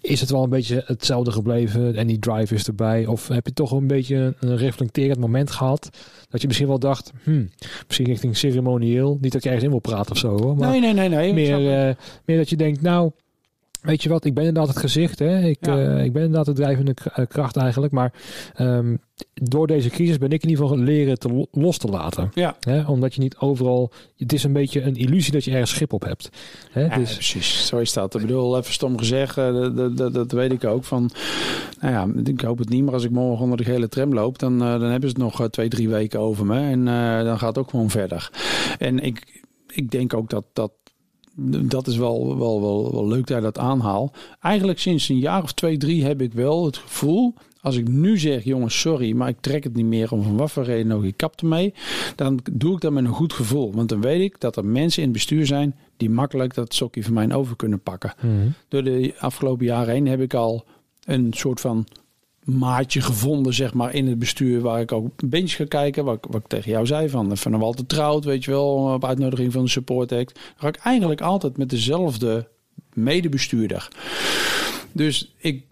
is het wel een beetje hetzelfde gebleven en die drive is erbij? Of heb je toch een beetje een reflecterend moment gehad? Dat je misschien wel dacht, hmm, misschien richting ceremonieel. Niet dat je ergens in wil praten of zo hoor. Maar nee, nee, nee, nee. meer, eh, meer dat je denkt, nou, weet je wat, ik ben inderdaad het gezicht. Hè? Ik, Ja. eh, ik ben inderdaad de drijvende eh, kracht eigenlijk. Maar ehm, door deze crisis ben ik in ieder geval leren te lo- los te laten. Ja. Hè? Omdat je niet overal... Het is een beetje een illusie dat je ergens schip op hebt. Hè? Ja, dus, precies. Zo is dat. Ik bedoel, even stom gezegd, eh, dat, dat, dat, weet ik ook. Van, nou ja, ik hoop het niet, maar als ik morgen onder de gele tram loop, dan, dan hebben ze het nog twee, drie weken over me. En dan gaat het ook gewoon verder. En ik, ik denk ook dat dat. Dat is wel, wel, wel, wel leuk dat je dat aanhaal. Eigenlijk sinds een jaar of twee, drie heb ik wel het gevoel. Als ik nu zeg, jongens, sorry, maar ik trek het niet meer om van wat voor reden ook, ik kap ermee. Dan doe ik dat met een goed gevoel. Want dan weet ik dat er mensen in het bestuur zijn die makkelijk dat sokje van mij over kunnen pakken. Mhm. Door de afgelopen jaren heen heb ik al een soort van maatje gevonden, zeg maar, in het bestuur. Waar ik ook een bench ga kijken. Wat, wat ik tegen jou zei van Van Walter Trout, weet je wel. Op uitnodiging van de Support Act. Ga ik eigenlijk altijd met dezelfde medebestuurder. Dus ik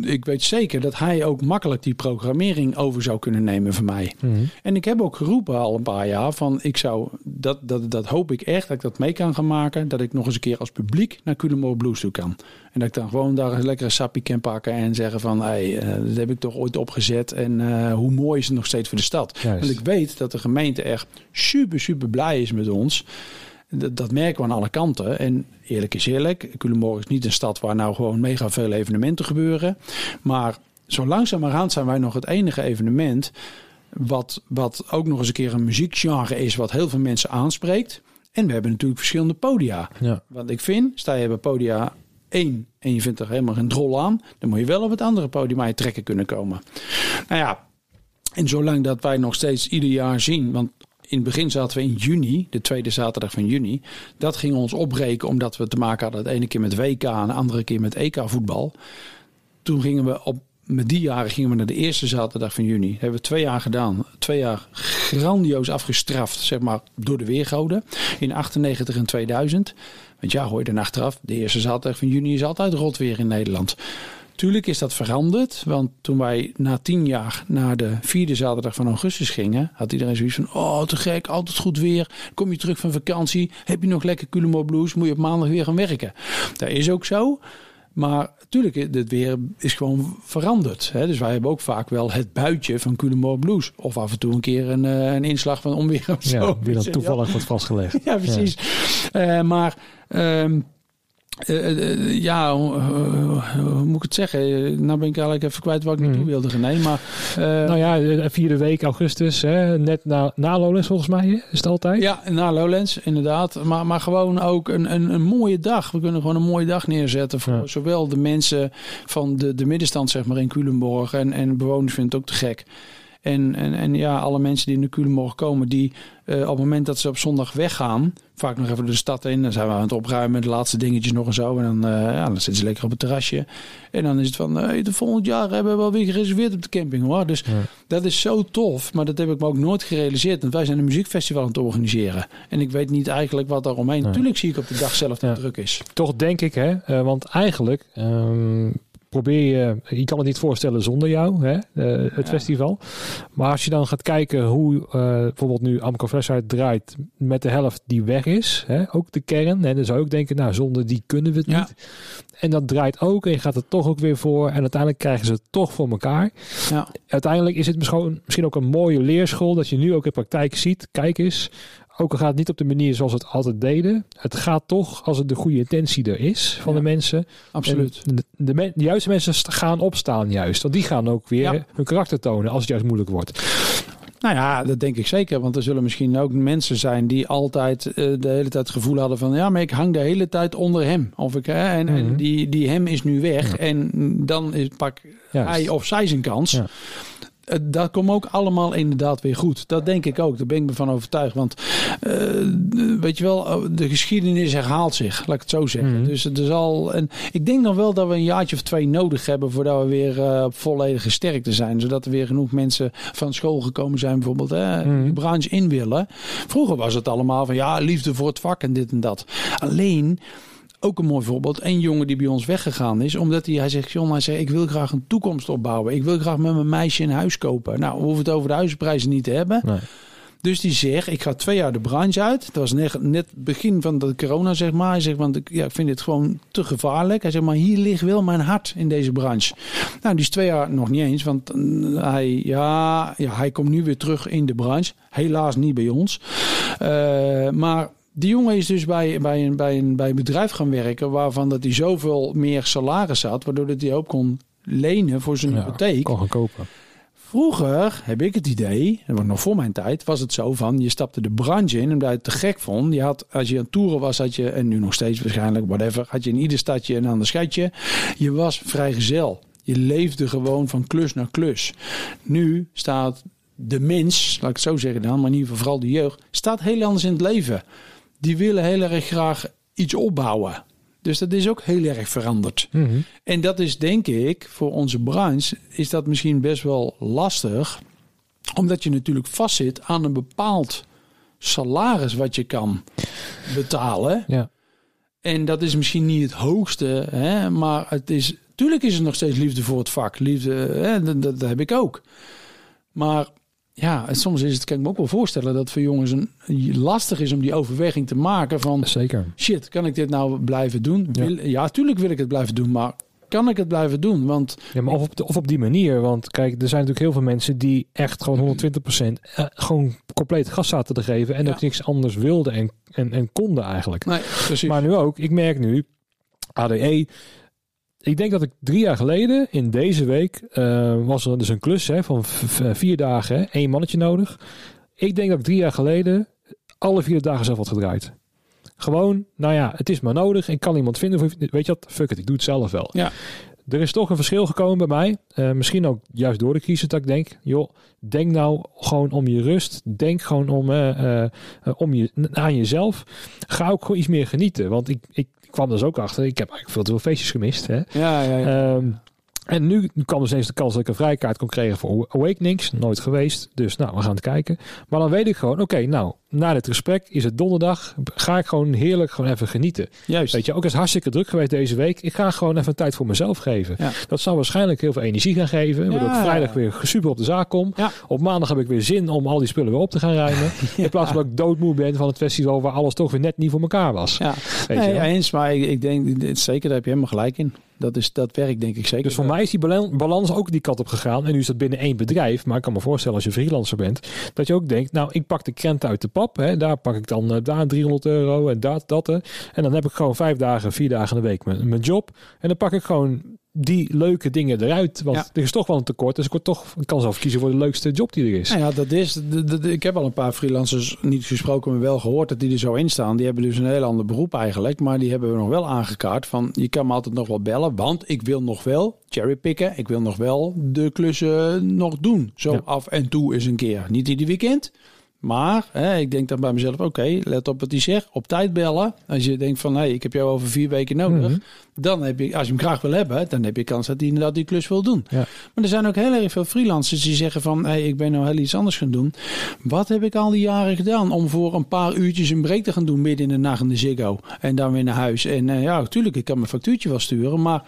ik weet zeker dat hij ook makkelijk die programmering over zou kunnen nemen van mij. Mhm. En ik heb ook geroepen al een paar jaar van ik zou, dat, dat, dat hoop ik echt, dat ik dat mee kan gaan maken. Dat ik nog eens een keer als publiek naar Culemborg Blues toe kan. En dat ik dan gewoon daar een lekkere sappie kan pakken en zeggen van hey, uh, dat heb ik toch ooit opgezet. En uh, hoe mooi is het nog steeds voor de stad. Juist. Want ik weet dat de gemeente echt super, super blij is met ons. Dat, dat, merken we aan alle kanten. En eerlijk is eerlijk, Culemborg is niet een stad waar nou gewoon mega veel evenementen gebeuren. Maar zo langzamerhand zijn wij nog het enige evenement wat, wat ook nog eens een keer een muziekgenre is wat heel veel mensen aanspreekt. En we hebben natuurlijk verschillende podia. Ja. Want ik vind, sta je bij podia 1 en je vindt er helemaal geen drol aan, dan moet je wel op het andere podium aan je trekken kunnen komen. Nou ja, en zolang dat wij nog steeds ieder jaar zien, want in het begin zaten we in juni, de tweede zaterdag van juni. Dat ging ons opbreken omdat we te maken hadden het ene keer met WK en de andere keer met EK voetbal. Toen gingen we op, met die jaren gingen we naar de eerste zaterdag van juni. Dat hebben we twee jaar gedaan. Twee jaar grandioos afgestraft, zeg maar, door de weergoden. In 98 en 2000. Want ja, hoor je dan achteraf, de eerste zaterdag van juni is altijd rot weer in Nederland. Tuurlijk is dat veranderd, want toen wij na tien jaar naar de vierde zaterdag van augustus gingen, had iedereen zoiets van: Oh, te gek, altijd goed weer. Kom je terug van vakantie? Heb je nog lekker Culemborg Blues? Moet je op maandag weer gaan werken? Dat is ook zo. Maar natuurlijk, het weer is gewoon veranderd. Hè? Dus wij hebben ook vaak wel het buitje van Culemborg Blues. Of af en toe een keer een, een inslag van onweer of zo. Ja, die dan toevallig wordt vastgelegd. ja, precies. Ja. Uh, maar... Um, uh, uh, ja, hoe moet ik het zeggen? Nou ben ik eigenlijk even kwijt waar ik naartoe Hmm. wilde, René. Maar, nou ja, de vierde week augustus, hè, net na, na Lowlands volgens mij, is het altijd? Ja, na Lowlands, inderdaad. Maar, maar gewoon ook een, een, een mooie dag. We kunnen gewoon een mooie dag neerzetten voor ja. zowel de mensen van de, de middenstand, zeg maar, in Culemborg. En, en bewoners vinden het ook te gek. En, en, en ja, alle mensen die in de Culemborg komen, die uh, op het moment dat ze op zondag weggaan, vaak nog even de stad in, dan zijn we aan het opruimen, de laatste dingetjes nog en zo. En dan, uh, ja, dan zitten ze lekker op het terrasje. En dan is het van, hey, de volgend jaar hebben we wel weer gereserveerd op de camping hoor. Dus ja. dat is zo tof, maar dat heb ik me ook nooit gerealiseerd. Want wij zijn een muziekfestival aan het organiseren. En ik weet niet eigenlijk wat daaromheen. Nee. Tuurlijk zie ik op de dag zelf dat ja. druk is. Toch denk ik, hè, want eigenlijk. Um probeer je, je kan het niet voorstellen zonder jou, hè, uh, het ja. festival. Maar als je dan gaat kijken hoe uh, bijvoorbeeld nu Amco Flashlight draait met de helft die weg is, hè, ook de kern. En dan zou je ook denken, nou zonder die kunnen we het ja. niet. En dat draait ook en je gaat er toch ook weer voor. En uiteindelijk krijgen ze het toch voor elkaar. Ja. Uiteindelijk is het misschien ook een mooie leerschool dat je nu ook in praktijk ziet. Kijk eens, ook al gaat het niet op de manier zoals we het altijd deden. Het gaat toch als het de goede intentie er is van ja, de mensen. Absoluut. De, de, de, de, juiste mensen gaan opstaan juist. Want die gaan ook weer ja. hun karakter tonen als het juist moeilijk wordt. Nou ja, dat denk ik zeker. Want er zullen misschien ook mensen zijn die altijd uh, de hele tijd het gevoel hadden van... ja, maar ik hang de hele tijd onder hem. Of ik, hè, en, mm -hmm. en die, die hem is nu weg. Ja. En dan is, pak hij of zij zijn kans. Ja dat komt ook allemaal inderdaad weer goed. Dat denk ik ook. Daar ben ik me van overtuigd. Want uh, weet je wel, de geschiedenis herhaalt zich. Laat ik het zo zeggen. Mm. Dus het is al. En ik denk nog wel dat we een jaartje of twee nodig hebben voordat we weer uh, volledige sterkte zijn. Zodat er weer genoeg mensen van school gekomen zijn, bijvoorbeeld, hè, mm. de branche in willen. Vroeger was het allemaal van ja, liefde voor het vak en dit en dat. Alleen ook een mooi voorbeeld. Een jongen die bij ons weggegaan is. Omdat hij, hij zegt, John, hij zegt, ik wil graag een toekomst opbouwen. Ik wil graag met mijn meisje een huis kopen. Nou, we hoeven het over de huisprijzen niet te hebben. Nee. Dus die zegt, ik ga twee jaar de branche uit. Dat was net, net begin van de corona, zeg maar. Hij zegt, want ik, ja, ik vind dit gewoon te gevaarlijk. Hij zegt, maar hier ligt wel mijn hart in deze branche. Nou, die is twee jaar nog niet eens. Want hij, ja, ja, hij komt nu weer terug in de branche. Helaas niet bij ons. Uh, maar die jongen is dus bij, bij, een, bij, een, bij een bedrijf gaan werken waarvan dat hij zoveel meer salaris had, waardoor dat hij ook kon lenen voor zijn ja, hypotheek. Kon gaan kopen. Vroeger heb ik het idee, dat was nog voor mijn tijd, was het zo van je stapte de branche in omdat je het te gek vond. Je had, als je aan toeren was, had je, en nu nog steeds waarschijnlijk, whatever, had je in ieder stadje een ander schatje. Je was vrijgezel. Je leefde gewoon van klus naar klus. Nu staat de mens, laat ik het zo zeggen dan, maar in ieder geval vooral de jeugd, staat heel anders in het leven die willen heel erg graag iets opbouwen. Dus dat is ook heel erg veranderd. Mhm. En dat is denk ik, voor onze branche, is dat misschien best wel lastig. Omdat je natuurlijk vastzit aan een bepaald salaris wat je kan betalen. Ja. En dat is misschien niet het hoogste, hè, maar het is. Tuurlijk is er nog steeds liefde voor het vak. Liefde, hè, dat, dat, dat heb ik ook. Maar ja, en soms is het, kan ik me ook wel voorstellen dat voor jongens een, lastig is om die overweging te maken van Zeker. shit, kan ik dit nou blijven doen? Ja. Wil, ja, tuurlijk wil ik het blijven doen, maar kan ik het blijven doen? Want Ja, maar of op, de- of op die manier. Want kijk, er zijn natuurlijk heel veel mensen die echt gewoon 120% eh, gewoon compleet gas zaten te geven. En Ja. ook niks anders wilden en, en, en konden eigenlijk. nee, precies. Maar nu ook, ik merk nu, ADE. Ik denk dat ik drie jaar geleden, in deze week, eh, was er dus een klus hè, van vier dagen, hè, één mannetje nodig. Ik denk dat ik drie jaar geleden alle vier dagen zelf had gedraaid. Gewoon, nou ja, het is maar nodig. Ik kan iemand vinden. Weet je wat? Fuck it, ik doe het zelf wel. Ja. Er is toch een verschil gekomen bij mij. Eh, misschien ook juist door de crisis dat ik denk, joh, denk nou gewoon om je rust. Denk gewoon om, eh, om je, aan jezelf. Ga ook gewoon iets meer genieten. Want ik, ik kwam er dus ook achter. Ik heb eigenlijk veel te veel feestjes gemist. Hè? ja, ja, ja. Ehm, en nu kwam dus eens de kans dat ik een vrijkaart kon krijgen voor Awakenings. Nooit geweest. Dus nou, we gaan het kijken. Maar dan weet ik gewoon, oké, nou, na dit gesprek is het donderdag. Ga ik gewoon heerlijk gewoon even genieten. Juist. Weet je, ook is hartstikke druk geweest deze week. Ik ga gewoon even tijd voor mezelf geven. Ja. Dat zal waarschijnlijk heel veel energie gaan geven. Waardoor ik vrijdag weer super op de zaak kom. Ja. Op maandag heb ik weer zin om al die spullen weer op te gaan ruimen. In plaats van dat ik doodmoe ben van het festival waar alles toch weer net niet voor elkaar was. Ja, Weet nee, je eens, maar ik, ik denk zeker, daar heb je helemaal gelijk in. Dat, is, dat werkt denk ik zeker. Dus voor mij is die balan- balans ook die kant op gegaan. En nu is dat binnen één bedrijf. Maar ik kan me voorstellen als je freelancer bent. Dat je ook denkt, nou ik pak de krent uit de pap. Hè. Daar pak ik dan eh, daar 300 euro en dat, dat. eh. En dan heb ik gewoon vijf dagen, vier dagen in de week mijn, mijn job. En dan pak ik gewoon die leuke dingen eruit. Want Ja. er is toch wel een tekort. Dus ik, word toch, ik kan zelf kiezen voor de leukste job die er is. Nou ja, dat is. de- de- de- ik heb al een paar freelancers niet gesproken, maar wel gehoord dat die er zo in staan. Die hebben dus een heel ander beroep eigenlijk. Maar die hebben we nog wel aangekaart van je kan me altijd nog wel bellen. Want ik wil nog wel cherrypicken. Ik wil nog wel de klussen nog doen. Zo Ja. af en toe eens een keer. Niet ieder weekend. Maar hè, ik denk dan bij mezelf, oké, let op wat hij zegt. Op tijd bellen. Als je denkt van, hé, ik heb jou over vier weken nodig. Mhm. Dan heb je, als je hem graag wil hebben, dan heb je kans dat hij inderdaad die klus wil doen. Ja. Maar er zijn ook heel erg veel freelancers die zeggen van, hé, ik ben nou heel iets anders gaan doen. Wat heb ik al die jaren gedaan om voor een paar uurtjes een break te gaan doen midden in de nacht in de Ziggo en dan weer naar huis? En eh, ja, natuurlijk, ik kan mijn factuurtje wel sturen, maar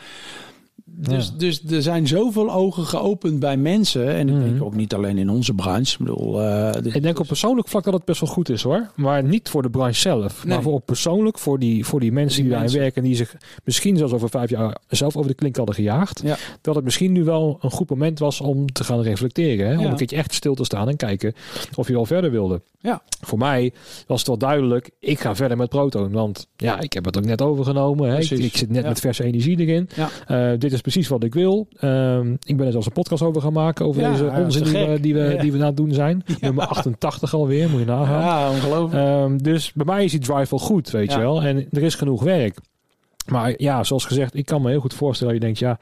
dus, Ja. dus er zijn zoveel ogen geopend bij mensen. En ik Mhm. denk ook niet alleen in onze branche. Ik bedoel, eh, dit- Ik denk op persoonlijk vlak dat het best wel goed is hoor. Maar niet voor de branche zelf. Nee. Maar voor op persoonlijk, voor die, voor die mensen Die die, daarin werken. Die zich misschien zelfs over vijf jaar zelf over de klink hadden gejaagd. Ja. Dat het misschien nu wel een goed moment was om te gaan reflecteren. Hè? Om Ja. een keertje echt stil te staan en kijken of je wel verder wilde. Ja. Voor mij was het wel duidelijk, ik ga verder met Proton. Want ja, ik heb het ook net overgenomen. Hè? Ik, zit net met verse energie erin. Ja. Eh, dit is precies wat ik wil. Ehm, ik ben er zelfs een podcast over gaan maken. Over Ja, deze onzin die we, die, we, Ja. die we aan het doen zijn. Nummer 88 alweer, moet je nagaan. ja, ongelooflijk. Ehm, dus bij mij is die drive wel goed, weet je wel. En er is genoeg werk. Maar ja, zoals gezegd, ik kan me heel goed voorstellen dat je denkt, ja,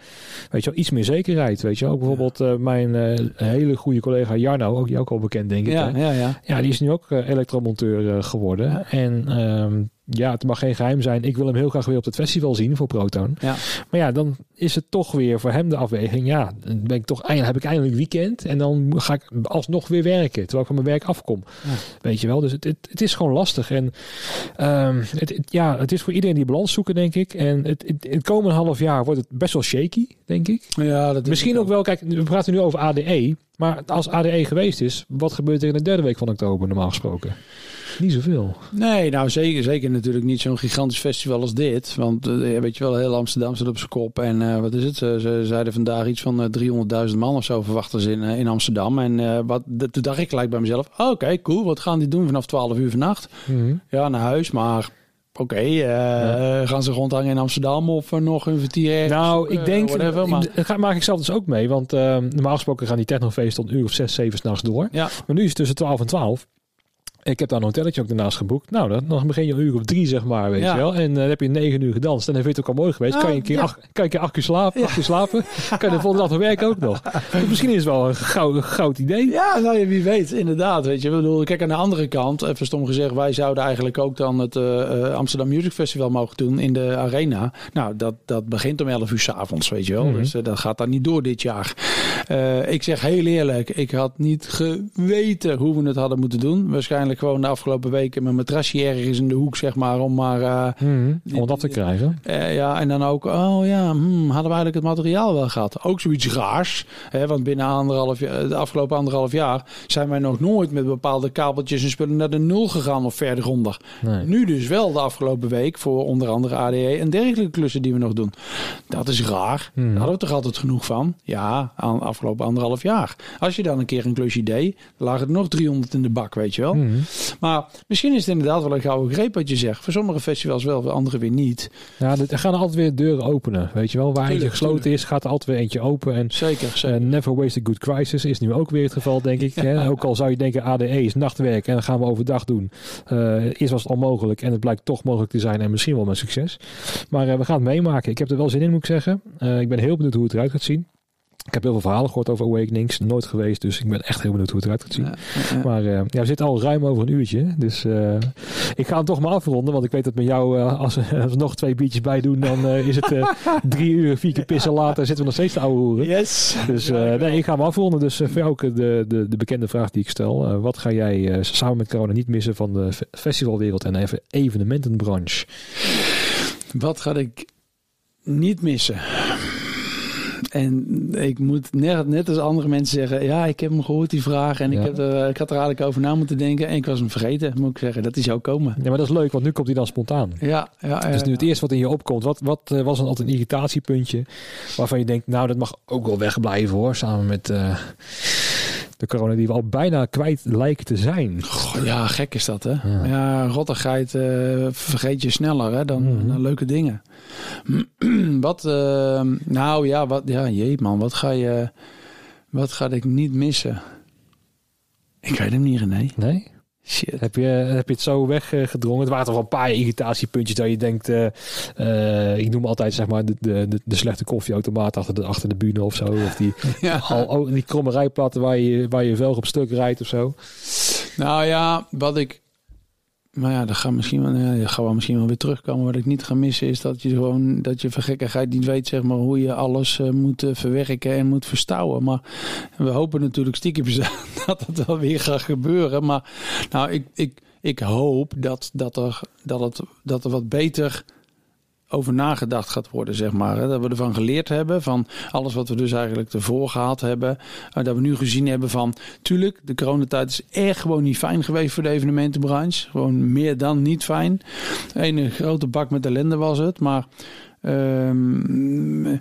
weet je wel, iets meer zekerheid, weet je wel. Ook bijvoorbeeld eh, mijn eh, hele goede collega Jarno, ook die ook al bekend denk ik. ja, hè? ja, ja. Ja, die is nu ook eh, elektromonteur geworden. En ehm, ja, het mag geen geheim zijn. Ik wil hem heel graag weer op het festival zien voor Proton. Ja. Maar ja, dan is het toch weer voor hem de afweging. Ja, dan ben ik toch, eindelijk- heb ik eindelijk weekend. En dan ga ik alsnog weer werken. Terwijl ik van mijn werk afkom. Ja. Weet je wel. Dus het, het, het is gewoon lastig. En ehm, het, het- ja, het is voor iedereen die balans zoeken, denk ik. En het, het, komende half jaar wordt het best wel shaky, denk ik. ja dat is Misschien ook wel, kijk, we praten nu over ADE. Maar als ADE geweest is, wat gebeurt er in de derde week van oktober normaal gesproken? Niet zoveel. Nee, nou zeker, zeker natuurlijk niet zo'n gigantisch festival als dit. Want eh, ja, weet je wel, heel Amsterdam zit op zijn kop. En eh, wat is het? Ze, ze zeiden vandaag iets van eh 300.000 man of zo verwachten ze in, eh, in Amsterdam. En eh, wat, de- toen dacht ik gelijk bij mezelf, oh, oké, cool. Wat gaan die doen vanaf 12 uur vannacht? Mhm. Ja, naar huis, maar... Oké, eh, gaan ze rondhangen in Amsterdam of nog een vertier? Nou, ik Eh, denk, whatever, maar- dat ga- maak ik zelf dus ook mee. Want eh, normaal gesproken gaan die technofeesten tot een uur of zes, zeven s'nachts door. Ja, Maar nu is het tussen 12 en 12. Ik heb daar een hotelletje ook daarnaast geboekt. Nou, dan, dan begin je een uur of drie, zeg maar, weet Ja. je wel. En eh, dan heb je negen uur gedanst. En dan vind je het ook al mooi geweest. Kan, je een keer ja. acht, kan je keer acht uur slapen, acht uur slapen. kan je de volgende dag naar werk ook nog. Dus misschien is het wel een goud, goud idee. Ja, nou ja, wie weet, inderdaad. Weet je, ik bedoel, kijk aan de andere kant, even stom gezegd, wij zouden eigenlijk ook dan het eh, eh, Amsterdam Music Festival mogen doen in de arena. Nou, dat, dat begint om 11 uur s avonds, weet je wel. Mhm. Dus dat gaat dan niet door dit jaar. Ik zeg heel eerlijk, ik had niet geweten hoe we het hadden moeten doen. Waarschijnlijk gewoon de afgelopen weken mijn matrasje ergens in de hoek, zeg maar, om maar. eh, Mhm, om het af te krijgen. eh, ja, en dan ook, oh ja, hmm, hadden we eigenlijk het materiaal wel gehad. Ook zoiets raars. Hè, want binnen anderhalf, jaar- de afgelopen anderhalf jaar zijn wij nog nooit met bepaalde kabeltjes en spullen naar de nul gegaan of verder onder. Nee. Nu dus wel de afgelopen week voor onder andere ADE en dergelijke klussen die we nog doen. Dat is raar. Hmm. Daar hadden we toch altijd genoeg van? Ja, aan afgelopen anderhalf jaar. Als je dan een keer een klusje deed, lagen er nog 300 in de bak, weet je wel. Maar misschien is het inderdaad wel een gouden greep wat je zegt. Voor sommige festivals wel, voor andere weer niet. Ja, er gaan altijd weer deuren openen. Weet je wel, waar eentje gesloten tuurlijk. is, gaat er altijd weer eentje open. En Zeker, zeker. eh, never waste a good crisis is nu ook weer het geval, denk ik. Hè? Ook al zou je denken, ADE is nachtwerk en dat gaan we overdag doen. Eh eerst was het onmogelijk en het blijkt toch mogelijk te zijn en misschien wel met succes. Maar eh, we gaan het meemaken. Ik heb er wel zin in, moet ik zeggen. Ik ben heel benieuwd hoe het eruit gaat zien. Ik heb heel veel verhalen gehoord over Awakenings. Nooit geweest, dus ik ben echt heel benieuwd hoe het eruit gaat zien. Ja, ja, ja. Maar eh, ja, we zitten al ruim over een uurtje. Dus eh, ik ga hem toch maar afronden. Want ik weet dat met jou, eh, als, als we nog twee biertjes bij doen, dan is het drie uur, vier keer pissen later. Zitten we nog steeds te ouwe hoeren. Yes. Dus nee, ik ga hem afronden. Dus voor jou ook de, de, de bekende vraag die ik stel. Wat ga jij samen met corona niet missen van de fe- festivalwereld en even evenementenbranche? Wat ga ik niet missen? En ik moet net, net als andere mensen zeggen, ja, ik heb hem gehoord die vraag en Ja. ik, heb er, ik had er eigenlijk over na moeten denken en ik was hem vergeten, moet ik zeggen. Dat die zou komen. Ja, maar dat is leuk, want nu komt hij dan spontaan. Ja, ja, Dus nu het eerste wat in je opkomt, wat, wat eh, was dan altijd een irritatiepuntje waarvan je denkt, nou dat mag ook wel wegblijven hoor, samen met eh, de corona die we al bijna kwijt lijken te zijn. Goh, ja, gek is dat, hè? Ja. Ja, rottigheid eh, vergeet je sneller hè, dan, Mhm. dan leuke dingen. wat, eh, nou ja, wat, ja, jee man, wat ga je, wat ga ik niet missen? Ik weet hem niet, René. Nee? Shit. Heb je, heb je het zo weggedrongen? Het waren toch wel een paar irritatiepuntjes dat je denkt, eh, eh, ik noem altijd zeg maar de, de, de, slechte koffieautomaat achter de, achter de bühne of zo. Of die, Ja. al, oh, die kromme rijplatten waar je, waar je velg op stuk rijdt of zo. Nou ja, wat ik. Maar ja, dat gaat misschien wel, ja, dat gaat wel misschien wel weer terugkomen. Wat ik niet ga missen is dat je gewoon dat je vergekkigheid niet weet, zeg maar, hoe je alles eh, moet eh, verwerken en moet verstouwen. Maar we hopen natuurlijk stiekem dat het wel weer gaat gebeuren. Maar nou, ik, ik, ik hoop dat, dat, er, dat, het, dat er wat beter over nagedacht gaat worden, zeg maar. Dat we ervan geleerd hebben, van alles wat we dus eigenlijk ervoor gehad hebben. Uh, dat we nu gezien hebben van, tuurlijk, de coronatijd is echt gewoon niet fijn geweest voor de evenementenbranche. Gewoon meer dan niet fijn. Een grote bak met ellende was het, maar... ehm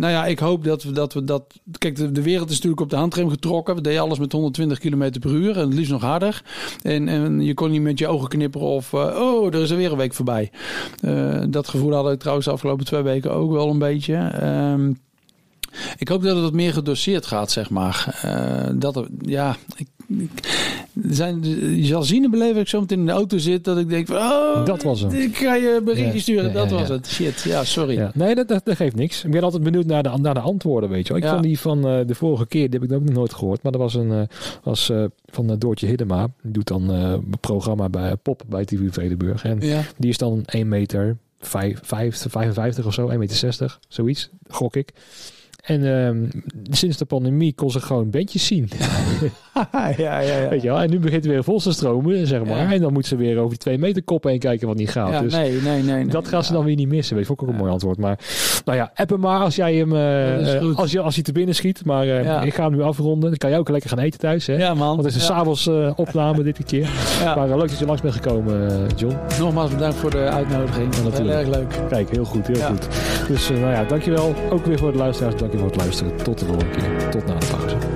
nou ja, ik hoop dat we dat. We dat kijk, de, wereld is natuurlijk op de handrem getrokken. We deden alles met 120 km per uur en het liefst nog harder. En, en je kon niet met je ogen knipperen of. Uh, oh, er is er weer een week voorbij. Uh, dat gevoel had ik trouwens de afgelopen twee weken ook wel een beetje. Um, ik hoop dat het wat meer gedoseerd gaat, zeg maar. Uh, dat ja, ik, zijn, je zal zien en beleven ik zo meteen in de auto zit dat ik denk van, oh, dat was hem. Ik ga je berichtje Ja, sturen. ja, dat ja, was het. Shit, ja, sorry. Nee, dat, dat, dat geeft niks. Ik ben altijd benieuwd naar de, naar de antwoorden, weet je wel. Ik vond die van eh, de vorige keer, die heb ik ook nog nooit gehoord. Maar dat was een, eh, was, eh, van Doortje Hiddema. Die doet dan een programma bij Pop bij TV Vredenburg. En die is dan 1 meter 5, 5, 55 of zo, 1 meter 60, zoiets, gok ik. En ehm, sinds de pandemie kon ze gewoon bandjes zien. ja, ja, ja. Weet je wel? En nu begint het weer vol te stromen, zeg maar. Ja. En dan moet ze weer over die twee meter kop heen kijken wat niet gaat. Ja, dus nee, nee, nee, nee. dat gaan ze dan weer niet missen. Weet je, vond ik ook een mooi antwoord. Maar nou ja, app hem maar als jij hem, goed. als, je, als hij te binnen schiet. Maar eh, ik ga hem nu afronden. Dan kan jij ook lekker gaan eten thuis. Hè? Ja, man. Want het is een s'avonds opname dit keer. Maar leuk dat je langs bent gekomen, John. Nogmaals bedankt voor de uitnodiging. Ja, Heel natuurlijk. erg leuk. Kijk, heel goed, heel goed. Dus nou ja, dankjewel. Ook weer voor de luisteraars. Dankjewel het luisteren. Tot de volgende keer. Tot na de pauze.